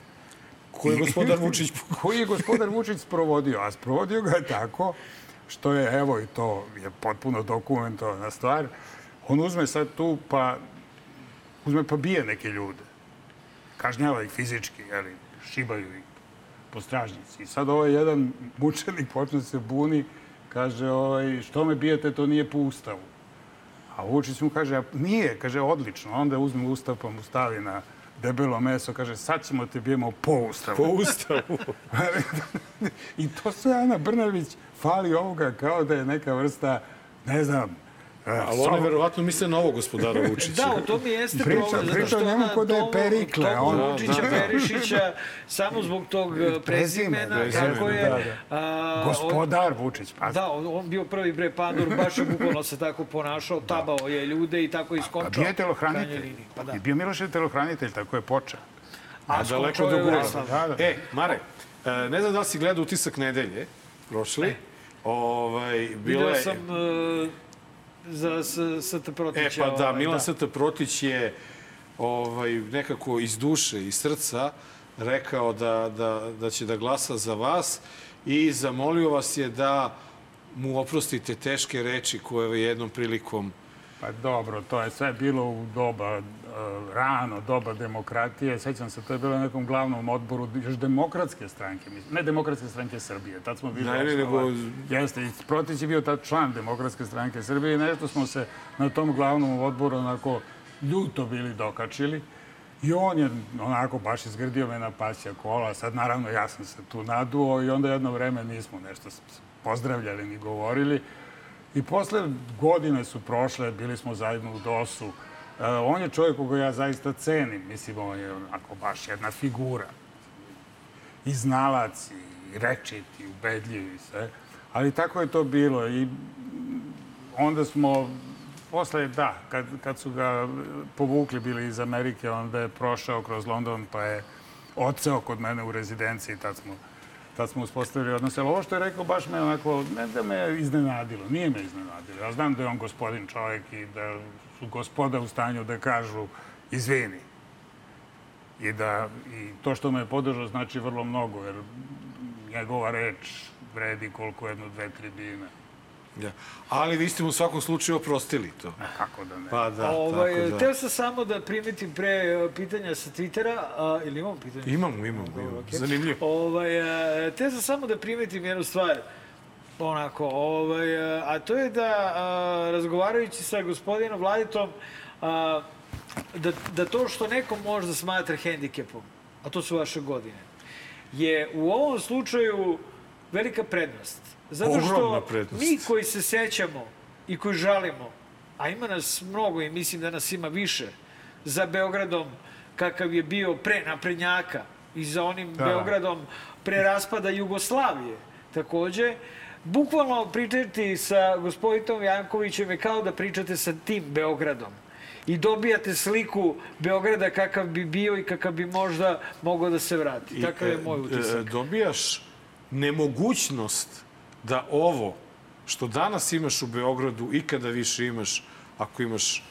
Koji je gospodar Vučić koji je gospodar Vučić sprovodio, a sprovodio ga je tako što je, evo i to je potpuno dokumentovana stvar, on uzme sad tu pa uzme pa bije neke ljude. Kažnjava ih fizički, jeli, šibaju ih po stražnici. I sad ovaj jedan mučenik počne da se buni, kaže, ovaj, što me bijete, to nije po ustavu. A Vučić mu kaže, "A nije, kaže, odlično. Onda uzme ustav pa mu stavi na debelo meso, kaže, sad ćemo te bijemo po ustavu. Po ustavu. I to sve Ana Brnavić fali ovoga kao da je neka vrsta, ne znam, e, Ali one verovatno misle na ovo gospodara Vučića. Da, u tom i jeste Priča- problem. zato priča što o njemu ona ko da je Perikle, tog on- Vučića, Da, da. Perišića, samo zbog tog e, prezimena, prezimena, kako je... da, da. a, Gospodar Vučić, pa Da, on, on bio prvi bre pandur, baš je bukvalno se tako ponašao, tabao je ljude i tako A iskončao. bio je telohranitelj. Pa da. I bio Milošev telohranitelj, tako je počeo. A daleko skončao je do. Reslavu. Da, da. E, Mare, e, ne znam da li si gledao utisak nedelje, prošli. Ovaj, bila Video je... sam e, za ST Protića. E, pa da, ovaj, Milan St. Protić je ovaj, nekako iz duše i srca rekao da, da, da će da glasa za vas i zamolio vas je da mu oprostite teške reči koje je jednom prilikom Pa dobro, to je sve bilo u doba, rano doba demokratije. Sećam se, to je bilo na nekom glavnom odboru još demokratske stranke, ne demokratske stranke Srbije. Tad smo bili Ne, ne, nego-. Jeste, i Protić je bio tad član demokratske stranke Srbije i nešto smo se na tom glavnom odboru onako ljuto bili dokačili. I on je onako baš izgrdio me na pasja kola. Sad, naravno, ja sam se tu naduo i onda jedno vreme nismo nešto pozdravljali ni govorili. I posle godine su prošle, bili smo zajedno u DOS-u. E, on je čovjek koga ja zaista cenim. Mislim, on je onako baš jedna figura. I znalac, i rečit, i ubedljiv, i sve. Ali tako je to bilo. I onda smo Posle, da, kad, kad su ga povukli bili iz Amerike, onda je prošao kroz London, pa je odseo kod mene u rezidenciji, tad smo, tad smo uspostavili odnose. Ali ovo što je rekao, baš me onako, ne da me iznenadilo, nije me iznenadilo. Ja znam da je on gospodin čovjek i da su gospoda u stanju da kažu izvini. I da i to što me je podržao znači vrlo mnogo, jer njegova reč vredi koliko jedno, dve, tri bine. Ja. Ali vi ste mu u svakom slučaju oprostili to. Kako da ne? Pa da, ovaj, tako da. Teo sam samo da primetim pre e, pitanja sa Twittera, a, ili imamo pitanja? Imamo, imamo, imamo. Okej. Zanimljivo. Ovaj, e, teo sam samo da primetim jednu stvar, onako, ovaj, e, a to je da, a, razgovarajući sa gospodinom Vladitom, a, da, da to što neko možda smatra hendikepom, a to su vaše godine, je u ovom slučaju velika prednost. Zato što mi koji se sećamo i koji žalimo, a ima nas mnogo i mislim da nas ima više, za Beogradom kakav je bio pre naprednjaka i za onim Da. Beogradom pre raspada Jugoslavije takođe, bukvalno pričati sa gospodinom Jankovićem je kao da pričate sa tim Beogradom i dobijate sliku Beograda kakav bi bio i kakav bi možda mogao da se vrati. Takav je e, moj e, utisak. Dobijaš nemogućnost da ovo što danas imaš u Beogradu ikada više imaš ako imaš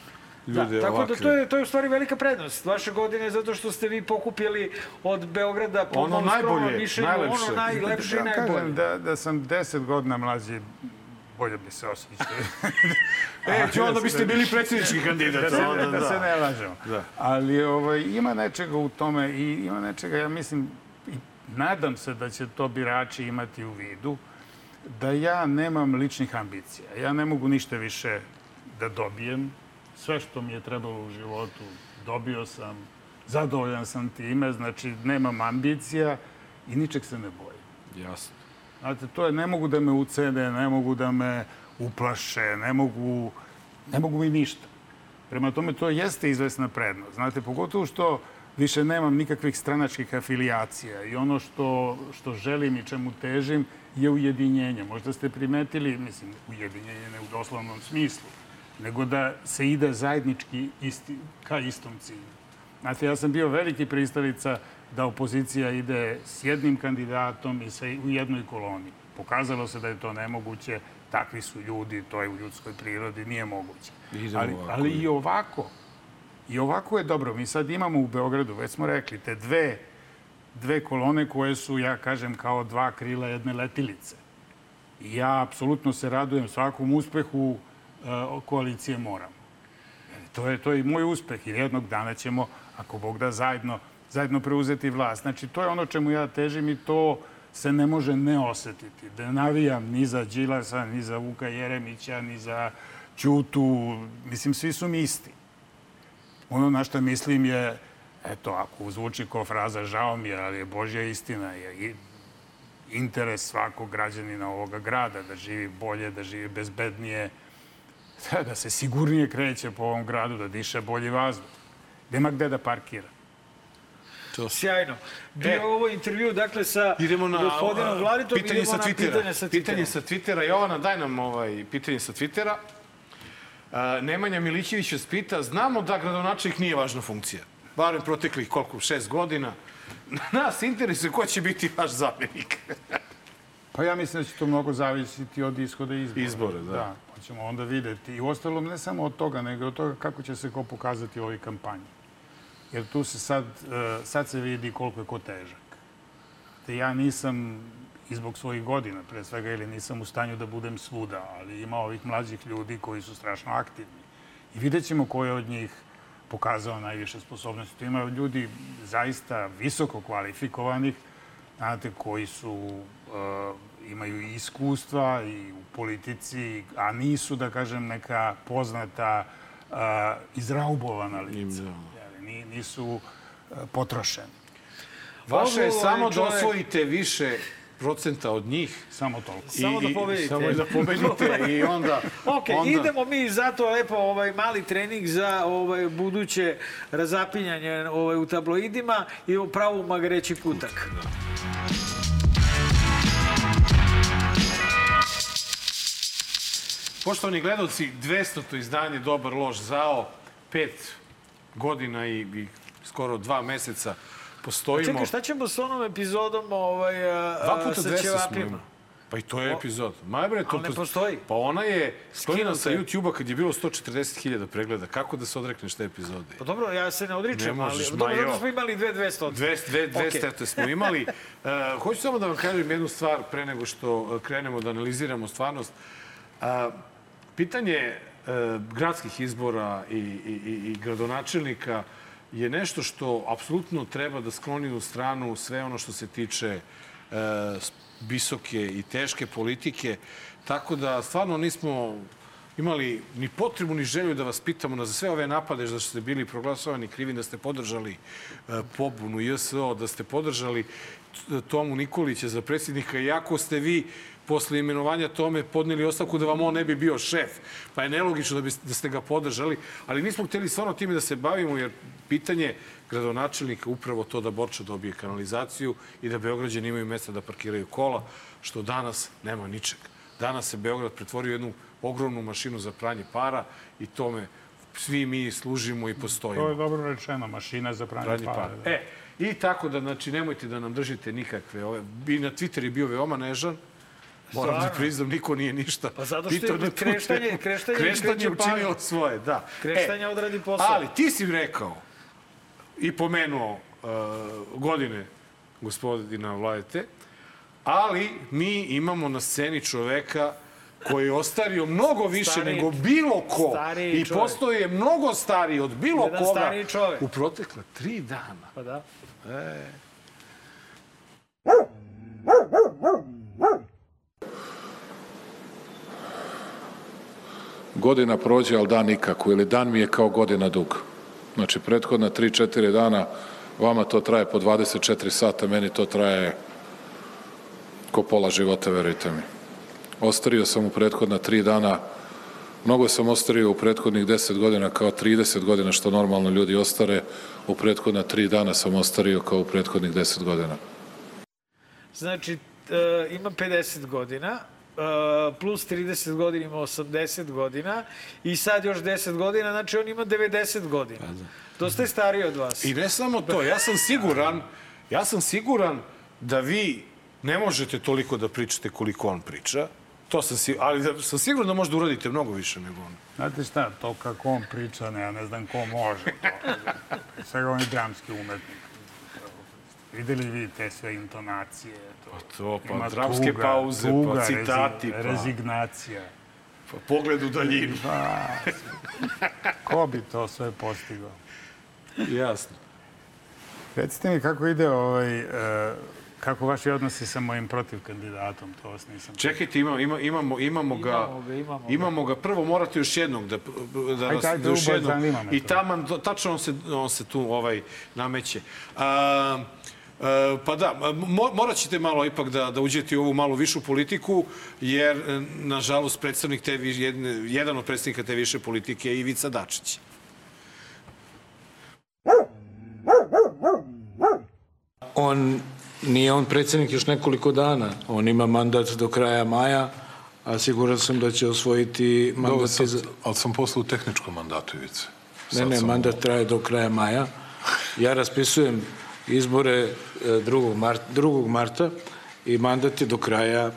ljude da, tako ovakve. da to je, to je u stvari velika prednost vaše godine zato što ste vi pokupili od Beograda po Ono najbolje, mišljenju, najlepše. ono najlepše i Ja najbolje. kažem da, da sam deset godina mlađi, bolje bi se osjećao. E, će onda biste bili predsjednički kandidat. da, se, onda da, se ne lažemo. Da. Ali ovaj, ima nečega u tome i ima nečega, ja mislim, i nadam se da će to birači imati u vidu, da ja nemam ličnih ambicija. Ja ne mogu ništa više da dobijem. Sve što mi je trebalo u životu dobio sam, zadovoljan sam time, znači nemam ambicija i ničeg se ne bojim. Jasno. Znate, to je, ne mogu da me ucene, ne mogu da me uplaše, ne mogu, ne mogu mi ništa. Prema tome, to jeste izvesna prednost. Znate, pogotovo što više nemam nikakvih stranačkih afilijacija i ono što, što želim i čemu težim je ujedinjenje. Možda ste primetili, mislim, ujedinjenje ne u doslovnom smislu, nego da se ide zajednički isti, ka istom cilju. Znate, ja sam bio veliki pristalica da opozicija ide s jednim kandidatom i sa, u jednoj koloni. Pokazalo se da je to nemoguće, takvi su ljudi, to je u ljudskoj prirodi, nije moguće. Ali, ali i ovako, i ovako je dobro. Mi sad imamo u Beogradu, već smo rekli, te dve, dve kolone koje su, ja kažem, kao dva krila jedne letilice. I ja apsolutno se radujem svakom uspehu uh, koalicije Moramo. To je, to je i moj uspeh, jer jednog dana ćemo, ako Bog da, zajedno, zajedno preuzeti vlast. Znači, to je ono čemu ja težim i to se ne može ne osetiti. Da navijam ni za Đilasa, ni za Vuka Jeremića, ni za Ćutu. Mislim, svi su mi isti. Ono na što mislim je, eto, ako zvuči kao fraza, žao mi je, ali je Božja istina, je interes svakog građanina ovoga grada, da živi bolje, da živi bezbednije, da, se sigurnije kreće po ovom gradu, da diše bolji vazduh. Nema gde da parkira. Sjajno. Bio E. ovo intervju, dakle, sa Idemo na gospodinom Vladitom. pitanje idemo sa na Twittera. Pitanje sa Twittera. Pitanje sa Twittera. Jovana, daj nam ovaj pitanje sa Twittera. A, Nemanja Milićević vas pita, znamo da gradonačelnik nije važna funkcija. Barem proteklih koliko, šest godina. Nas interesuje ko će biti vaš zamjenik. Pa ja mislim da će to mnogo zavisiti od ishoda izbora. Izbora, da. Da, pa ćemo onda videti. I u ostalom ne samo od toga, nego od toga kako će se ko pokazati u ovoj kampanji. Jer tu se sad, eh, sad se vidi koliko je ko težak. Te ja nisam, i zbog svojih godina pre svega, ili nisam u stanju da budem svuda, ali ima ovih mlađih ljudi koji su strašno aktivni. I vidjet ćemo ko je od njih pokazao najviše sposobnosti. Tu ima ljudi zaista visoko kvalifikovanih, znate, koji su, uh, imaju i iskustva i u politici, a nisu, da kažem, neka poznata, uh, izraubovana lica. Jeli, ni- nisu uh, potrošeni. Vaše je samo da osvojite više procenta od njih. Samo toliko. Samo da pobedite. Samo da pobedite i onda... Ok, onda... idemo mi zato lepo ovaj mali trening za ovaj buduće razapinjanje ovaj u tabloidima i pravo u magareći kutak. Poštovani gledalci, 200. izdanje Dobar loš zao, pet godina i, i skoro dva meseca postojimo. Čekaj, šta ćemo s onom epizodom ovaj, a, Dva puta sa 200 smo ćevapima? imali. Pa i to je epizod. Ma bre, to Ali ne postoji. Pa ona je skinula sa. YouTube-a kad je bilo 140.000 pregleda. Kako da se odrekneš te epizode? Pa dobro, ja se ne odričem, Ne možeš, ali ma dobro, dobro smo imali dve 200. 200, 200 Okej. okay. smo imali. Uh, hoću samo da vam kažem jednu stvar pre nego što uh, krenemo da analiziramo stvarnost. Uh, pitanje uh, gradskih izbora i, i, i, i gradonačelnika je nešto što apsolutno treba da skloni u stranu sve ono što se tiče uh, visoke i teške politike. Tako da stvarno nismo imali ni potrebu ni želju da vas pitamo na za sve ove napade da ste bili proglasovani krivi, da ste podržali e, pobunu JSO, da ste podržali Tomu Nikolića za predsjednika, iako ste vi posle imenovanja Tome podneli ostavku da vam on ne bi bio šef. Pa je nelogično da, bi, da ste ga podržali, ali nismo hteli stvarno time da se bavimo, jer pitanje gradonačelnika upravo to da Borča dobije kanalizaciju i da Beograđani imaju mesta da parkiraju kola, što danas nema ničega. Danas se Beograd pretvorio u jednu ogromnu mašinu za pranje para i tome svi mi služimo i postojimo. To je dobro rečeno, mašina za pranje, Pranje para. para. da. E, i tako da, znači, nemojte da nam držite nikakve ove... I na Twitter je bio veoma nežan. Moram da priznam, niko nije ništa Pa zato što je kreštanje- kreštanje kreštanje učinilo svoje, da. Kreštanje odradi posao. Ali ti si rekao i pomenuo uh, godine gospodina Vladete, ali mi imamo na sceni čoveka koji je ostario mnogo više Stariji- nego bilo ko i postoje mnogo stariji od bilo Jedan koga u protekla tri dana. Pa da. Godina prođe, ali dan nikako, ili dan mi je kao godina dug. Znači, prethodna 3-4 dana, vama to traje po 24 sata, meni to traje ko pola života, verujte mi. Ostario sam u prethodna 3 dana, mnogo sam ostario u prethodnih 10 godina kao 30 godina, što normalno ljudi ostare, u prethodna 3 dana sam ostario kao u prethodnih 10 godina. Znači, e, ima 50 godina, plus 30 godina ima 80 godina i sad još 10 godina, znači on ima 90 godina. Dosta je stariji od vas. I ne samo to, ja sam siguran, ja sam siguran da vi ne možete toliko da pričate koliko on priča. To sam si, ali da, sam siguran da možda uradite mnogo više nego on. Znate šta, to kako on priča, ne, ja ne znam ko može to. Svega on je dramski umetnik. Videli vi te sve intonacije? To, to, pa Ima dramske pauze, pa tuga, citati, rezi- pa- Rezignacija. Pa pogled u daljinu. Pa, ko bi to sve postigao? Jasno. Recite mi kako ide ovaj, e, kako vaši odnosi sa mojim protiv kandidatom, to vas nisam... Čekajte, ima, ima, imamo, imamo ga, Imamo ga, imamo ga. imamo ga. Prvo morate još jednog da, da, Ajde, nas- ajde, da još jednog. I taman, tačno on se, on se tu ovaj, nameće. A, a, pa da, mo, morat ćete malo ipak da, da uđete u ovu malo višu politiku, jer, e, nažalost, predstavnik te, jedan od predstavnika te više politike je Ivica Dačić. On nije on predsjednik još nekoliko dana. On ima mandat do kraja maja, a siguran sam da će osvojiti mandat sad, iz... ali sam posle u tehničkom mandatu, Ivice. Ne, ne, sam mandat traje do kraja maja. Ja raspisujem izbore e, 2. Marta, 2. marta i mandat je do kraja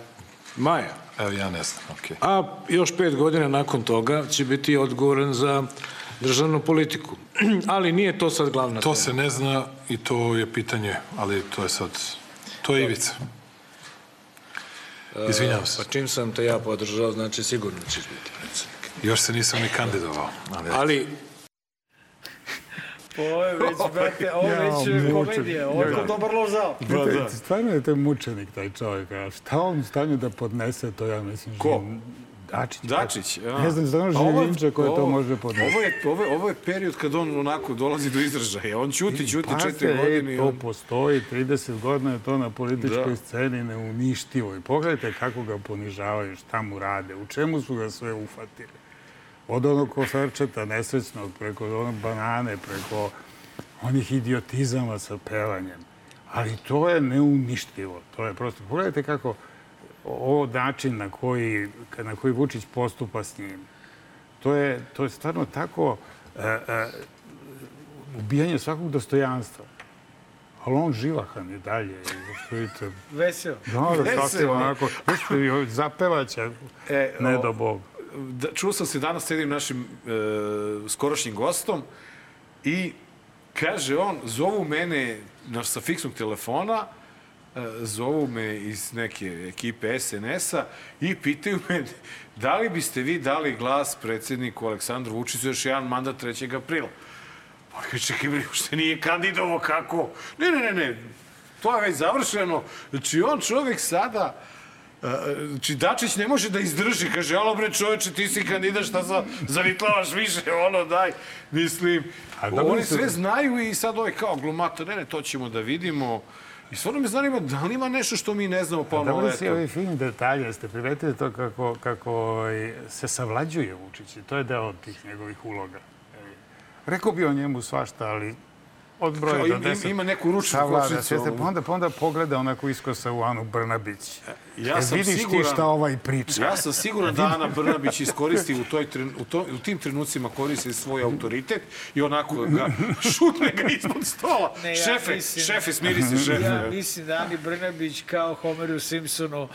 maja. Evo, ja ne znam, okej. A još pet godina nakon toga će biti odgovoran za državnu politiku. Ali nije to sad glavna To tema. se ne zna i to je pitanje, ali to je sad... To je Ivica. Izvinjavam se. Pa čim sam te ja podržao, znači sigurno ćeš biti predsjednik. Još se nisam ni kandidovao. Ali, Ali Ovo je već, brate, ovo je već komedija. Ovo je Ja. kod dobar lozao. Da, Stvarno je to mučenik, taj čovjek. A šta on u stanju da podnese, to ja mislim... Ko? živ- Dačić. Dačić, ja. Ne znam, stvarno A ovo je- živinče koje to može podneti. Ovo je, ovo, je, ovo je period kad on onako dolazi do izražaja. On ćuti, ćuti četiri godine. i to on... postoji, 30 godina je to na političkoj Da. sceni neuništivo. I pogledajte kako ga ponižavaju, šta mu rade, u čemu su ga sve ufatili. Od onog koferčeta nesrećnog, preko onog banane, preko onih idiotizama sa pevanjem. Ali to je neuništivo. To je prosto... Pogledajte kako ovo način na koji, na koji Vučić postupa s njim, to je, to je stvarno tako e, e, ubijanje svakog dostojanstva. Ali on živahan i dalje. Vidite, Veseo. da, da, sasvim onako, vidite, zapevaće, E, ne do Bog. Da, čuo sam se danas s jednim našim e, skorošnjim gostom i kaže on, zovu mene naš, sa fiksnog telefona, e, zovu me iz neke ekipe SNS-a i pitaju me da li biste vi dali glas predsjedniku Aleksandru Vučiću još jedan mandat 3. aprila. Pa kaže, čekaj, bre, ušte nije kandidovo kako? Ne, ne, ne, ne, to je već završeno. Znači, on čovjek sada, znači, Dačić ne može da izdrži, kaže, alo bre čoveče, ti si kandidat, šta za, zavitlavaš više, ono, daj, mislim. A dobro Oni sve znaju i sad ovaj kao glumata, ne, ne, to ćemo da vidimo. I stvarno me zanima, da li ima nešto što mi ne znamo, pa ono, Dobro si ovi film detalje, ste primetili to kako, kako ovaj, se savlađuje Vučić i to je deo tih njegovih uloga. Rekao bi o njemu svašta, ali od broja Kao do im- deset. ima neku ručnu kočnicu. Pa onda, pa onda pogleda onako iskosa u Anu Brnabić. Ja E, sam vidiš siguran, ti šta ovaj priča. Ja sam siguran da Ana Brnabić iskoristi u, toj, u, to, u tim trenucima koristi svoj autoritet i onako ga šutne ga ispod stola. Ne, ja šefe, mislim- šefe, smiri se, šefe. Ja mislim da Ani Brnabić kao Homeru Simpsonu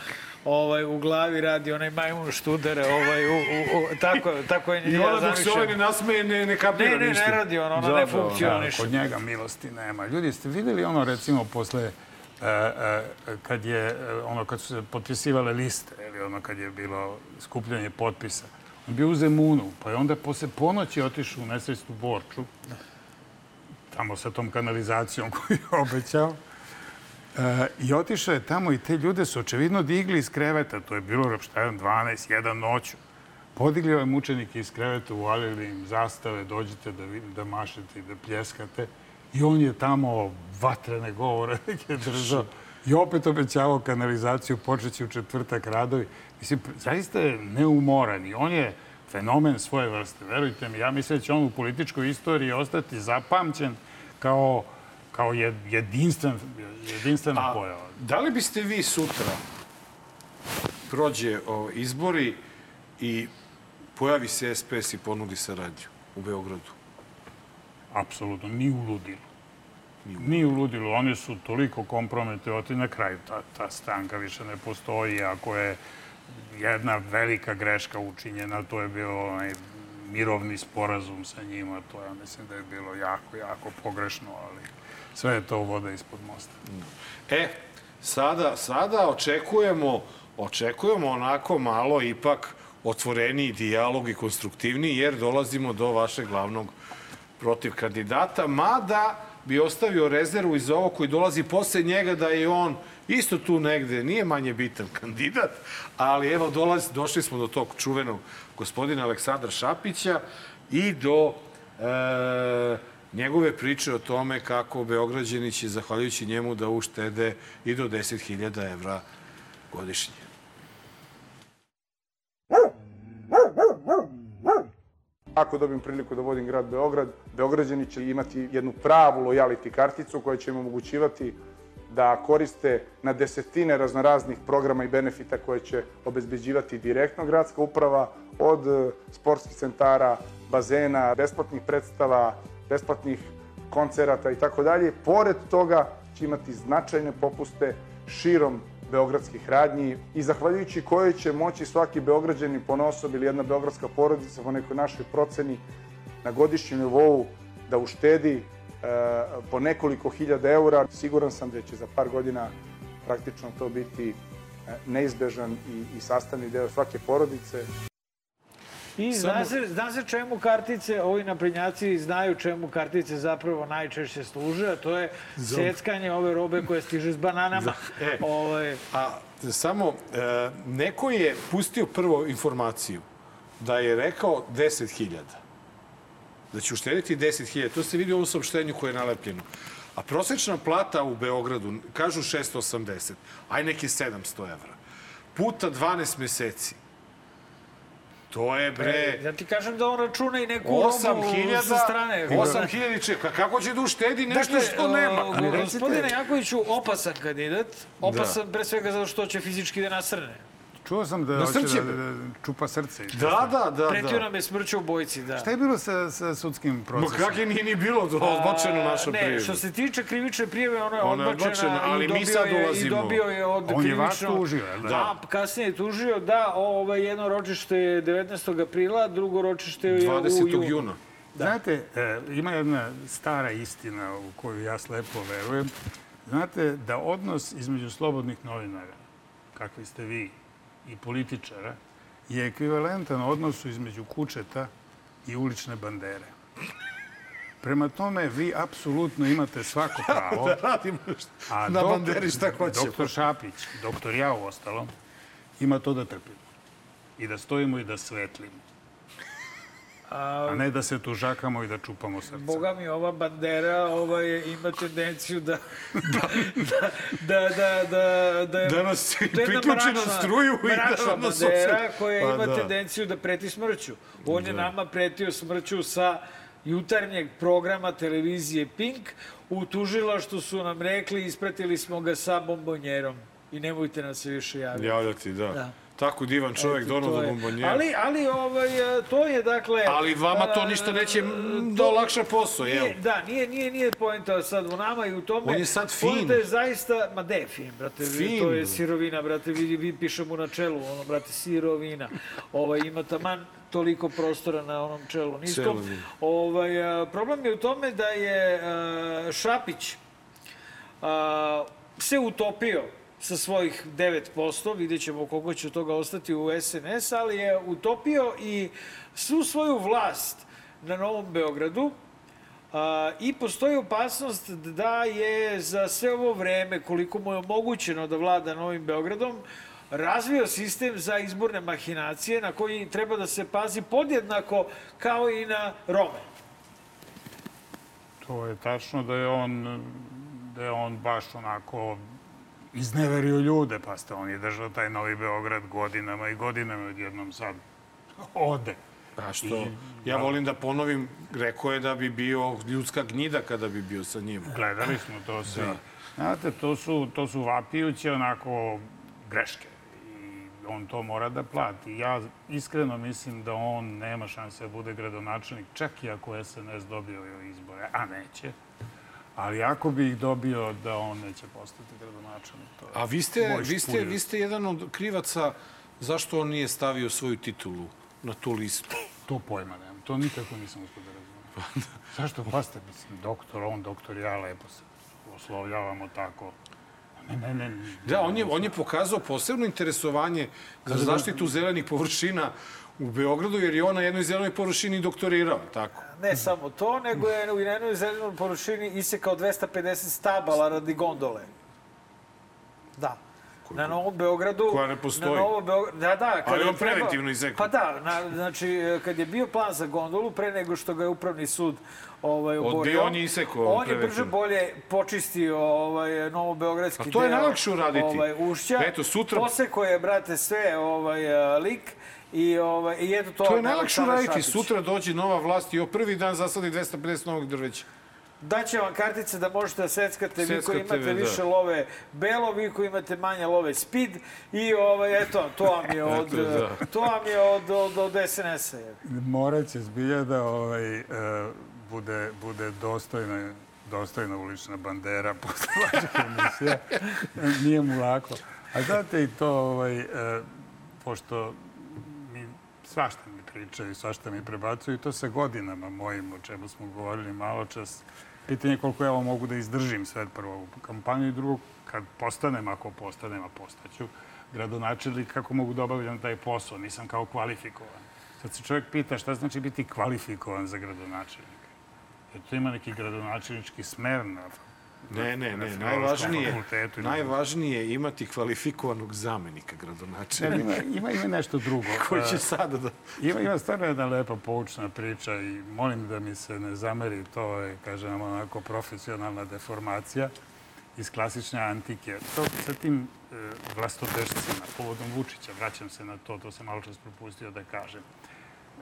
ovaj, u glavi radi onaj majmun študere, ovaj, u, u, u, tako, tako je I ja ona dok se ovaj ne nasmeje, ne, ne kapira Ne, ne, ništa. ne radi on, ona Da, ne da, funkcioniše. Kod njega milosti nema. Ljudi, ste videli ono recimo posle e, e, kad je e, ono kad su se potpisivale liste ili ono kad je bilo skupljanje potpisa. On bio u Zemunu, pa je onda posle ponoći otišao u nesvesnu Borču tamo sa tom kanalizacijom koju je obećao. I otišao je tamo i te ljude su očevidno digli iz kreveta. To je bilo, šta je, 12, 1 noću. Podigli ove mučenike iz kreveta, uvalili im zastave, dođite da, da mašete i da pljeskate. I on je tamo vatrene govore neke držao. I opet obećavao kanalizaciju, počeći u četvrtak radovi. Mislim, zaista je neumoran i on je fenomen svoje vrste. Verujte mi, ja mislim da će on u političkoj istoriji ostati zapamćen kao, kao jed- jedinstven, jedinstvena A pojava. da li biste vi sutra prođe o, izbori i pojavi se SPS i ponudi saradnju u Beogradu? Apsolutno, ni u ludilu. Ni u ludilu. Oni su toliko komprometovati na kraju. Ta, ta stranka više ne postoji. Ako je jedna velika greška učinjena, to je bio onaj mirovni sporazum sa njima. To ja mislim da je bilo jako, jako pogrešno, ali sve je to voda ispod mosta. E, sada, sada očekujemo, očekujemo onako malo ipak otvoreniji dijalog i konstruktivniji, jer dolazimo do vašeg glavnog protiv kandidata, mada bi ostavio rezervu iz ovo koji dolazi posle njega da je on isto tu negde, nije manje bitan kandidat, ali evo dolazi, došli smo do tog čuvenog gospodina Aleksandra Šapića i do e, njegove priče o tome kako Beograđani će, zahvaljujući njemu, da uštede i do 10.000 evra godišnje. Ako dobijem priliku da vodim grad Beograd, Beograđani će imati jednu pravu lojality karticu koja će im omogućivati da koriste na desetine raznoraznih programa i benefita koje će obezbeđivati direktno gradska uprava, od sportskih centara, bazena, besplatnih predstava, besplatnih koncerata i tako dalje. Pored toga će imati značajne popuste širom beogradskih radnji i zahvaljujući kojoj će moći svaki beograđanin ponosob ili jedna beogradska porodica po nekoj našoj proceni na godišnjem nivou da uštedi e, po nekoliko hiljada eura. Siguran sam da će za par godina praktično to biti e, neizbežan i, i sastavni deo svake porodice. I zna se, zna se čemu kartice, ovi naprednjaci znaju čemu kartice zapravo najčešće služe, a to je Za- seckanje ove robe koje stiže s bananama. E, Ovaj, a samo, e, neko je pustio prvo informaciju da je rekao 10.000. Da će uštediti 10.000. To se vidi u ovom saopštenju koje je nalepljeno. A prosečna plata u Beogradu, kažu 680, aj neki 700 evra. Puta 12 meseci. To je bre... Ja ti kažem da on računa i neku robu sa 8000, strane. 8000 čeka. Kako će da uštedi nešto Dakle, što nema? o, Gospodine Jankoviću, opasan kandidat. Opasan pre svega zato što će fizički da nasrne. Čuo sam da, Da hoće da, bre. da čupa srce. Da, da, da. Pretio da. nam je smrću u bojici, da. Šta je bilo sa, sa sudskim Ma procesom? kak je nije ni bilo do odbačeno naša ne, prijeva? što se tiče krivične prijeve, ona je Ona je odbačena, odbačena, ali mi sad je, i ulazimo. dobio je od On je vas krivično... tužio, da? Da. A kasnije je tužio da ovaj, jedno ročište je 19. aprila, drugo ročište je u 20. junu. juna. Znate, e, ima jedna stara istina u koju ja slepo verujem. Znate da odnos između slobodnih novinara, kakvi ste vi, i političara, je ekvivalentan odnosu između kučeta i ulične bandere. Prema tome, vi apsolutno imate svako pravo. Da radimo A na doktor- banderi šta hoćemo. Doktor Šapić, doktor ja u ostalom, ima to da trpimo. I da stojimo i da svetlimo. A ne da se tužakamo i da čupamo srce. Boga mi, ova bandera ovaj, ima tendenciju da... da, da, da, da, da, Da nas je jedna priključi na struju i da nas bandera koja Pa ima da. tendenciju da preti smrću. On je nama pretio smrću sa jutarnjeg programa televizije Pink. U tužilaštvu su nam rekli, ispratili smo ga sa bombonjerom. I nemojte nam se više javiti. Javljati, da. Da. Tako divan čovjek Eto, dono to do je. bombonjera. Ali, ali ovaj, e, to je dakle... Ali vama to ništa neće da olakša posao, jel? Nije, da, nije, nije, nije poenta sad u nama i u tome. On je sad fin. Poenta je zaista, ma de fin, brate, Fin, to je sirovina, brate, vi, vi pišemo na čelu, ono, brate, sirovina. Ovaj, ima taman toliko prostora na onom čelu niskom. Celovina. Ovaj, problem je u tome da je Šapić a, se utopio sa svojih 9%, vidjet ćemo koliko će toga ostati u SNS, ali je utopio i svu svoju vlast na Novom Beogradu a, i postoji opasnost da je za sve ovo vreme, koliko mu je omogućeno da vlada Novim Beogradom, razvio sistem za izborne mahinacije na koji treba da se pazi podjednako kao i na Rome. To je tačno da je on, da je on baš onako izneverio ljude, pa ste on je držao taj Novi Beograd godinama i godinama odjednom sad ode. A što? I- Ja volim da ponovim, rekao je da bi bio ljudska gnjida kada bi bio sa njim. Gledali smo to sve. Da. Znate, to su, to su vapijuće onako greške. I on to mora da plati. Ja iskreno mislim da on nema šanse da bude gradonačelnik, čak i ako SNS dobio izbore, a neće. Ali ako bi ih dobio, da on neće postati gradonačelnik. To je A vi ste, vi ste, vi ste jedan od krivaca zašto on nije stavio svoju titulu na tu listu. To pojma nemam. To nikako nisam uspio da razumijem. Zašto? Pa ste, mislim, doktor, on, doktor, ja, lepo se oslovljavamo tako. Ne, ne, ne. ne. Da, on je, on je pokazao posebno interesovanje za zaštitu zelenih površina u Beogradu, jer je on na jednoj zelenoj površini doktorirao, tako? Ne samo to, nego je u jednoj zelenoj površini isekao 250 stabala radi gondole. Da. Na Novom Beogradu... Koja ne postoji. Na Novom Beogradu, da, da. Ali on preventivno isekao. Pa da, na, znači, kad je bio plan za gondolu, pre nego što ga je Upravni sud ovaj, oborio... Odbio, on je isekao On je brže bolje počistio ovaj, Novobeogradski A to je deo, najlakše uraditi. Ovaj, ušća. Eto, sutra- Poseko je, brate, sve ovaj, lik i, ovaj, i eto to... To je najlakše. Šapić. Sutra dođe nova vlast i o prvi dan zasadi 250 novog drveća. Daće vam kartice da možete da seckate, vi koji imate da. više love belo, vi koji imate manje love speed i ovaj, eto, to vam je od, Eto, da. to vam je od, od, od SNS-a. je. Morat će zbilja da ovaj, e, bude, bude dostojna, dostojna ulična bandera posle vaših emisija. Nije mu lako. A znate i to, ovaj, e, pošto svašta mi pričaju, svašta mi prebacuju, i to sa godinama mojim, o čemu smo govorili malo čas. Pitanje je koliko ja ovo mogu da izdržim sve prvo u kampanju i drugo, kad postanem, ako postanem, a postaću, gradonačelnik, kako mogu da obavljam taj posao, nisam kao kvalifikovan. Sad se čovjek pita šta znači biti kvalifikovan za gradonačelnika. Jer tu ima neki gradonačelnički smer na Ne, ne, ne. Filozofskom Najvažnije, najvažnije je imati kvalifikovanog zamenika Ne, gradonačelnika. ima, ima, ima nešto drugo. Koji će E, sada da... Ima, ima stvarno jedna lepa poučna priča i molim da mi se ne zameri, to je, kažem, onako profesionalna deformacija. iz klasične antike. To sa tim e, vlastodržcima, povodom Vučića, vraćam se na to, to sam malo čas propustio da kažem.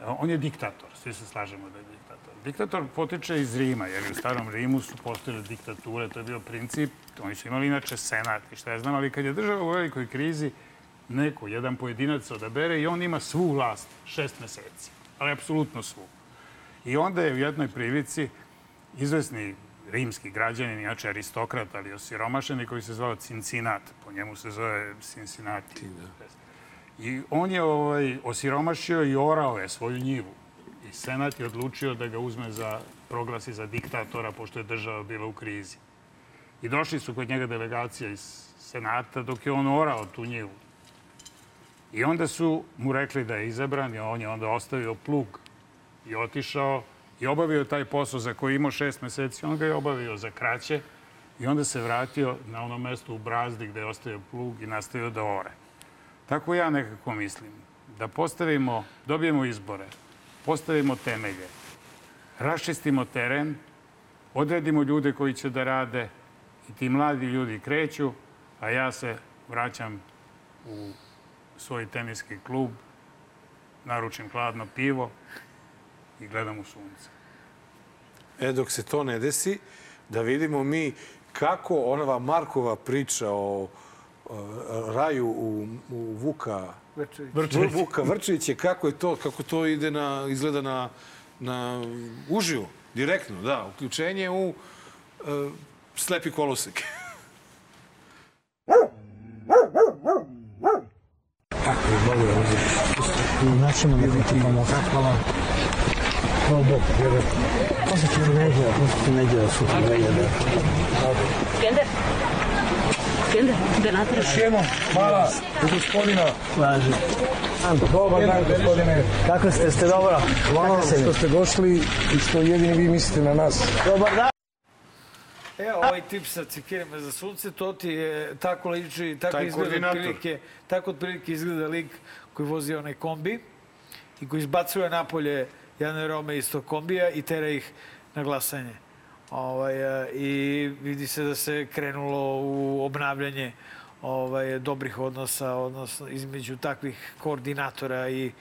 E, On je diktator, svi se slažemo da je diktator. Diktator potiče iz Rima, jer u starom Rimu su postojile diktature, to je bio princip, oni su imali inače senat i šta ja znam, ali kad je država u velikoj krizi, neko, jedan pojedinac odabere i on ima svu vlast, šest meseci, ali apsolutno svu. I onda je u jednoj prilici izvesni rimski građanin, inače aristokrat, ali osiromašeni, koji se zvao Cincinat. Po njemu se zove Cincinnati. I on je ovaj, osiromašio i orao je svoju njivu. Senat je odlučio da ga uzme za, proglasi za diktatora, pošto je država bila u krizi. I došli su kod njega delegacija iz Senata dok je on orao tu njivu. I onda su mu rekli da je izabran i on je onda ostavio plug i otišao i obavio taj posao za koji imao šest meseci. On ga je obavio za kraće i onda se vratio na ono mesto u Brazdi gde je ostavio plug i nastavio da ore. Tako ja nekako mislim. Da postavimo, dobijemo izbore, postavimo temelje, raščistimo teren, odredimo ljude koji će da rade i ti mladi ljudi kreću, a ja se vraćam u svoj teniski klub, naručim hladno pivo i gledam u sunce. E, dok se to ne desi, da vidimo mi kako onava Markova priča o, o raju u, u Vuka Vrčević. Vuka Vrčevića, kako je to, kako to ide na, izgleda na, na uživo, direktno, da, uključenje u uh, slepi kolosek. Naćemo da ti pomoći. Hvala. Hvala Bog, jer to se ti neđe, to se ti neđe da su ti neđe da... Da natraš? Još jednom, hvala gospodina. Važi. Dobar dan, gospodine. Kako ste, ste dobro? Hvala što ste došli i što jedini vi mislite na nas. Dobar dan. Evo, ovaj tip sa cikirima za sunce, to ti je tako liči, tako Taj izgleda koordinator. otprilike, tako otprilike izgleda lik koji vozi onaj kombi i koji izbacuje napolje jedne Rome iz tog kombija i tera ih na glasanje. Ovaj, e, I vidi se da se krenulo u obnavljanje ovaj, dobrih odnosa odnosno između takvih koordinatora i,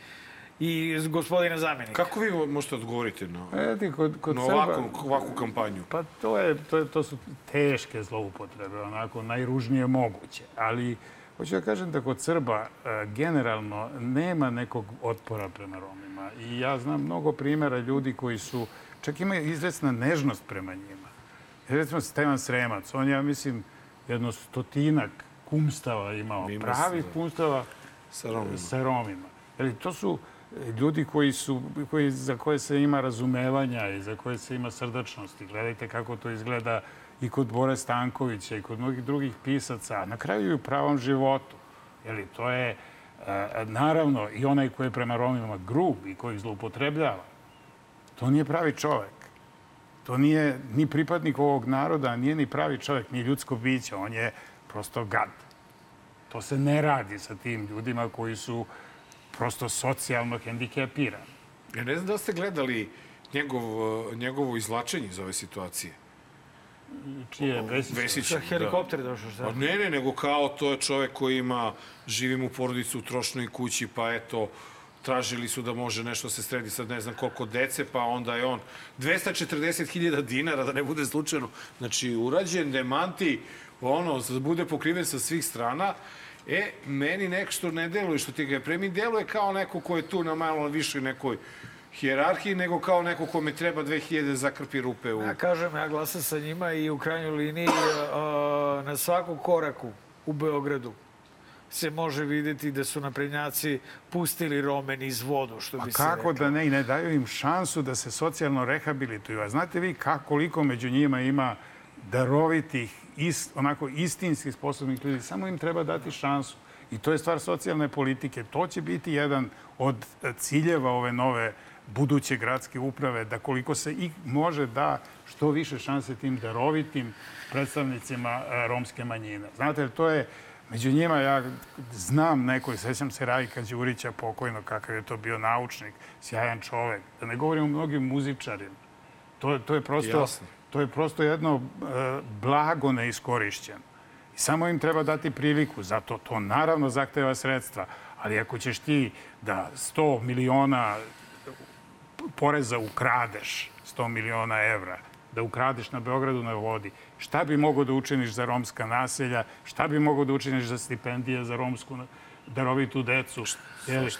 i gospodina zamjenika. Kako vi možete odgovoriti na, E, ti, kod, kod na ovakvu, ovakvu kampanju? Pa to, je, to, je, to su teške zloupotrebe, onako najružnije moguće. Ali hoću da kažem da kod Srba e, generalno nema nekog otpora prema Romima. I ja znam mnogo primjera ljudi koji su, čak imaju izvesna nežnost prema njima. Recimo Stevan Sremac, on je, ja mislim, jedno stotinak kumstava imao, Ima pravih se, da. kumstava Sa Romima. sa Romima. Jer to su e, ljudi koji su, koji, za koje se ima razumevanja i za koje se ima srdačnosti. Gledajte kako to izgleda i kod Bore Stankovića i kod mnogih drugih pisaca, na kraju i u pravom životu. Jeli, to je, e, naravno, i onaj koji je prema Romima grub i koji ih zloupotrebljava. To nije pravi čovek. To nije ni pripadnik ovog naroda, nije ni pravi čovek, ni ljudsko biće. On je prosto gad. To se ne radi sa tim ljudima koji su prosto socijalno hendikepirani. Ja ne znam da ste gledali njegov, njegovo izlačenje iz ove situacije. Čije? Vesić? Vesić, Sa helikopter došao, šta? Pa ne, ne, nego kao to je čovek koji ima, živim u porodicu u trošnoj kući, pa eto, tražili su da može nešto se sredi sad ne znam koliko dece, pa onda je on 240.000 dinara, da ne bude slučajno. Znači, urađen, demanti, ono, da bude pokriven sa svih strana. E, meni nešto ne deluje što ti ga je premi, deluje kao neko ko je tu na malo višoj nekoj hijerarhiji, nego kao neko kome treba 2000 zakrpi rupe u... Ja kažem, ja glasam sa njima i u krajnjoj liniji a, na svakom koraku u Beogradu se može videti da su naprednjaci pustili Romen iz vodu, što A bi se kako reklo. da ne, i ne daju im šansu da se socijalno rehabilituju. A znate vi kako, koliko među njima ima darovitih, ist, onako istinskih sposobnih ljudi. Samo im treba dati šansu. I to je stvar socijalne politike. To će biti jedan od e, ciljeva ove nove buduće gradske uprave, da koliko se i može da što više šanse tim darovitim predstavnicima e, romske manjine. Znate, to je Među njima ja znam neko, i sećam se Rajka Đurića pokojno, kakav je to bio naučnik, sjajan čovek. Da ne govorim o mnogim muzičarima. To, to je prosto... To je prosto jedno e, blago neiskorišćeno. I samo im treba dati priliku. Zato to naravno zahteva sredstva. Ali ako ćeš ti da 100 miliona poreza ukradeš, 100 miliona evra, da ukradeš na Beogradu na vodi, šta bi mogo da učiniš za romska naselja, šta bi mogo da učiniš za stipendije za romsku darovitu decu? Jeli?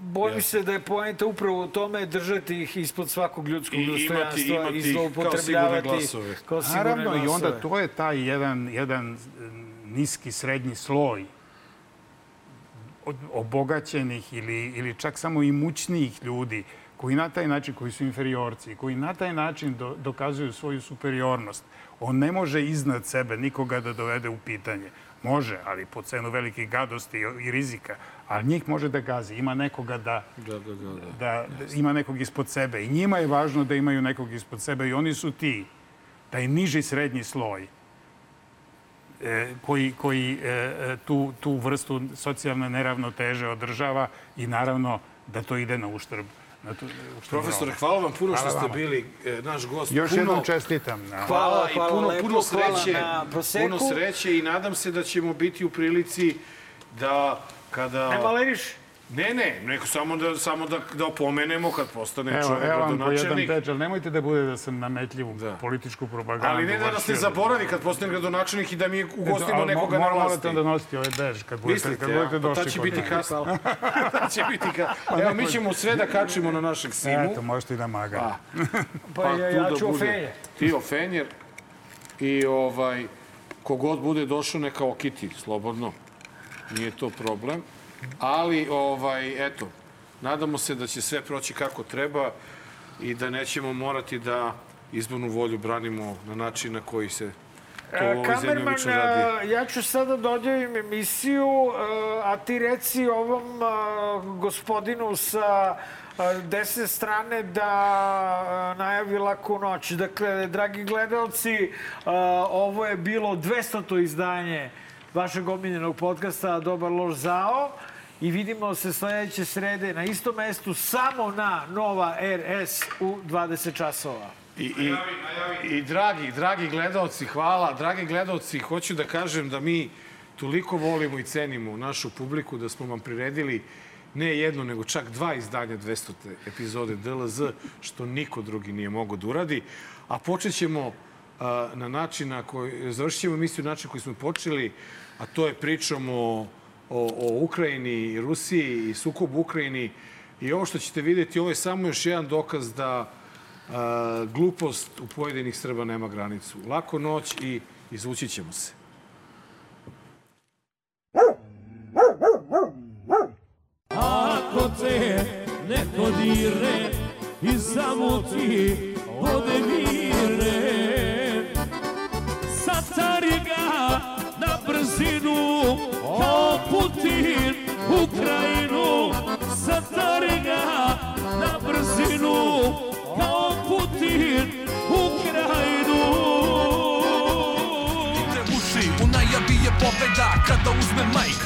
Bojim se da je poenta upravo u tome držati ih ispod svakog ljudskog I dostojanstva imati i ih kao zloupotrebljavati sigurne glasove. Naravno, i onda to je taj jedan, jedan niski srednji sloj od obogaćenih ili, ili čak samo imućnijih ljudi koji na taj način, koji su inferiorci, koji na taj način do, dokazuju svoju superiornost. On ne može iznad sebe nikoga da dovede u pitanje. Može, ali po cenu velikih gadosti i- rizika. Ali njih može da gazi. Ima nekoga da, Da, da, da. da. da, da ima nekog ispod sebe. I njima je važno da imaju nekog ispod sebe i oni su ti, taj niži srednji sloj e, koji, koji e, e, tu, tu vrstu socijalne neravnoteže održava i naravno da to ide na uštrb Profesore, hvala vam puno što ste vama. bili e, naš gost. Još puno, jednom čestitam. Na... Hvala, Hvala i puno, lepo, puno sreće. na proseku. Puno sreće i nadam se da ćemo biti u prilici da kada... Ne maleriš? Ne, ne, neko samo da, samo da, da opomenemo kad postane Evo, čovjek evo vam po jedan gradonačelnik. ali nemojte da bude da sam nametljiv u političku propagandu. Ali ne da nas ne zaboravi kad postane gradonačelnik i da mi ugostimo Ali nekoga na vlasti. Morate da nosite ovaj bež kad budete, Mislite, kad budete a? Pa došli tad će kod biti kasno. tad će biti kasno. Evo, mi ćemo sve da kačimo na našeg simu. Eto, možete i da magate. Pa, ja, tu ja da ću bude ofenje. Ti ofenjer i ovaj, kogod bude došao neka okiti, slobodno. Nije to problem. Ali, ovaj, eto, nadamo se da će sve proći kako treba i da nećemo morati da izbornu volju branimo na način na koji se to u ovoj zemlji Kamerman, obično radi. ja ću sada da odjavim emisiju, a ti reci ovom gospodinu sa desne strane da najavi laku noć. Dakle, dragi gledalci, ovo je bilo 200. izdanje vašeg omiljenog podcasta Dobar loš zao i vidimo se sledeće srede na istom mestu samo na Nova RS u 20 časova. I, i, I dragi, dragi gledalci, hvala. Dragi gledalci, hoću da kažem da mi toliko volimo i cenimo našu publiku da smo vam priredili ne jedno, nego čak dva izdanja 200. epizode DLZ, što niko drugi nije mogao da uradi. A počet ćemo na način na koji, završit ćemo na način koji smo počeli, a to je pričom o, o, o Ukrajini i Rusiji i sukobu u Ukrajini. I ovo što ćete vidjeti, ovo je samo još jedan dokaz da a, glupost u pojedinih Srba nema granicu. Lako noć i izvući ćemo se. Ako te neko dire i samo ti vode mire Satari ga na brzinu Ukrajinu Satari ga na brzinu kao Putin Ukrajinu. Ide uši, u najavi je pobeda kada uzme majk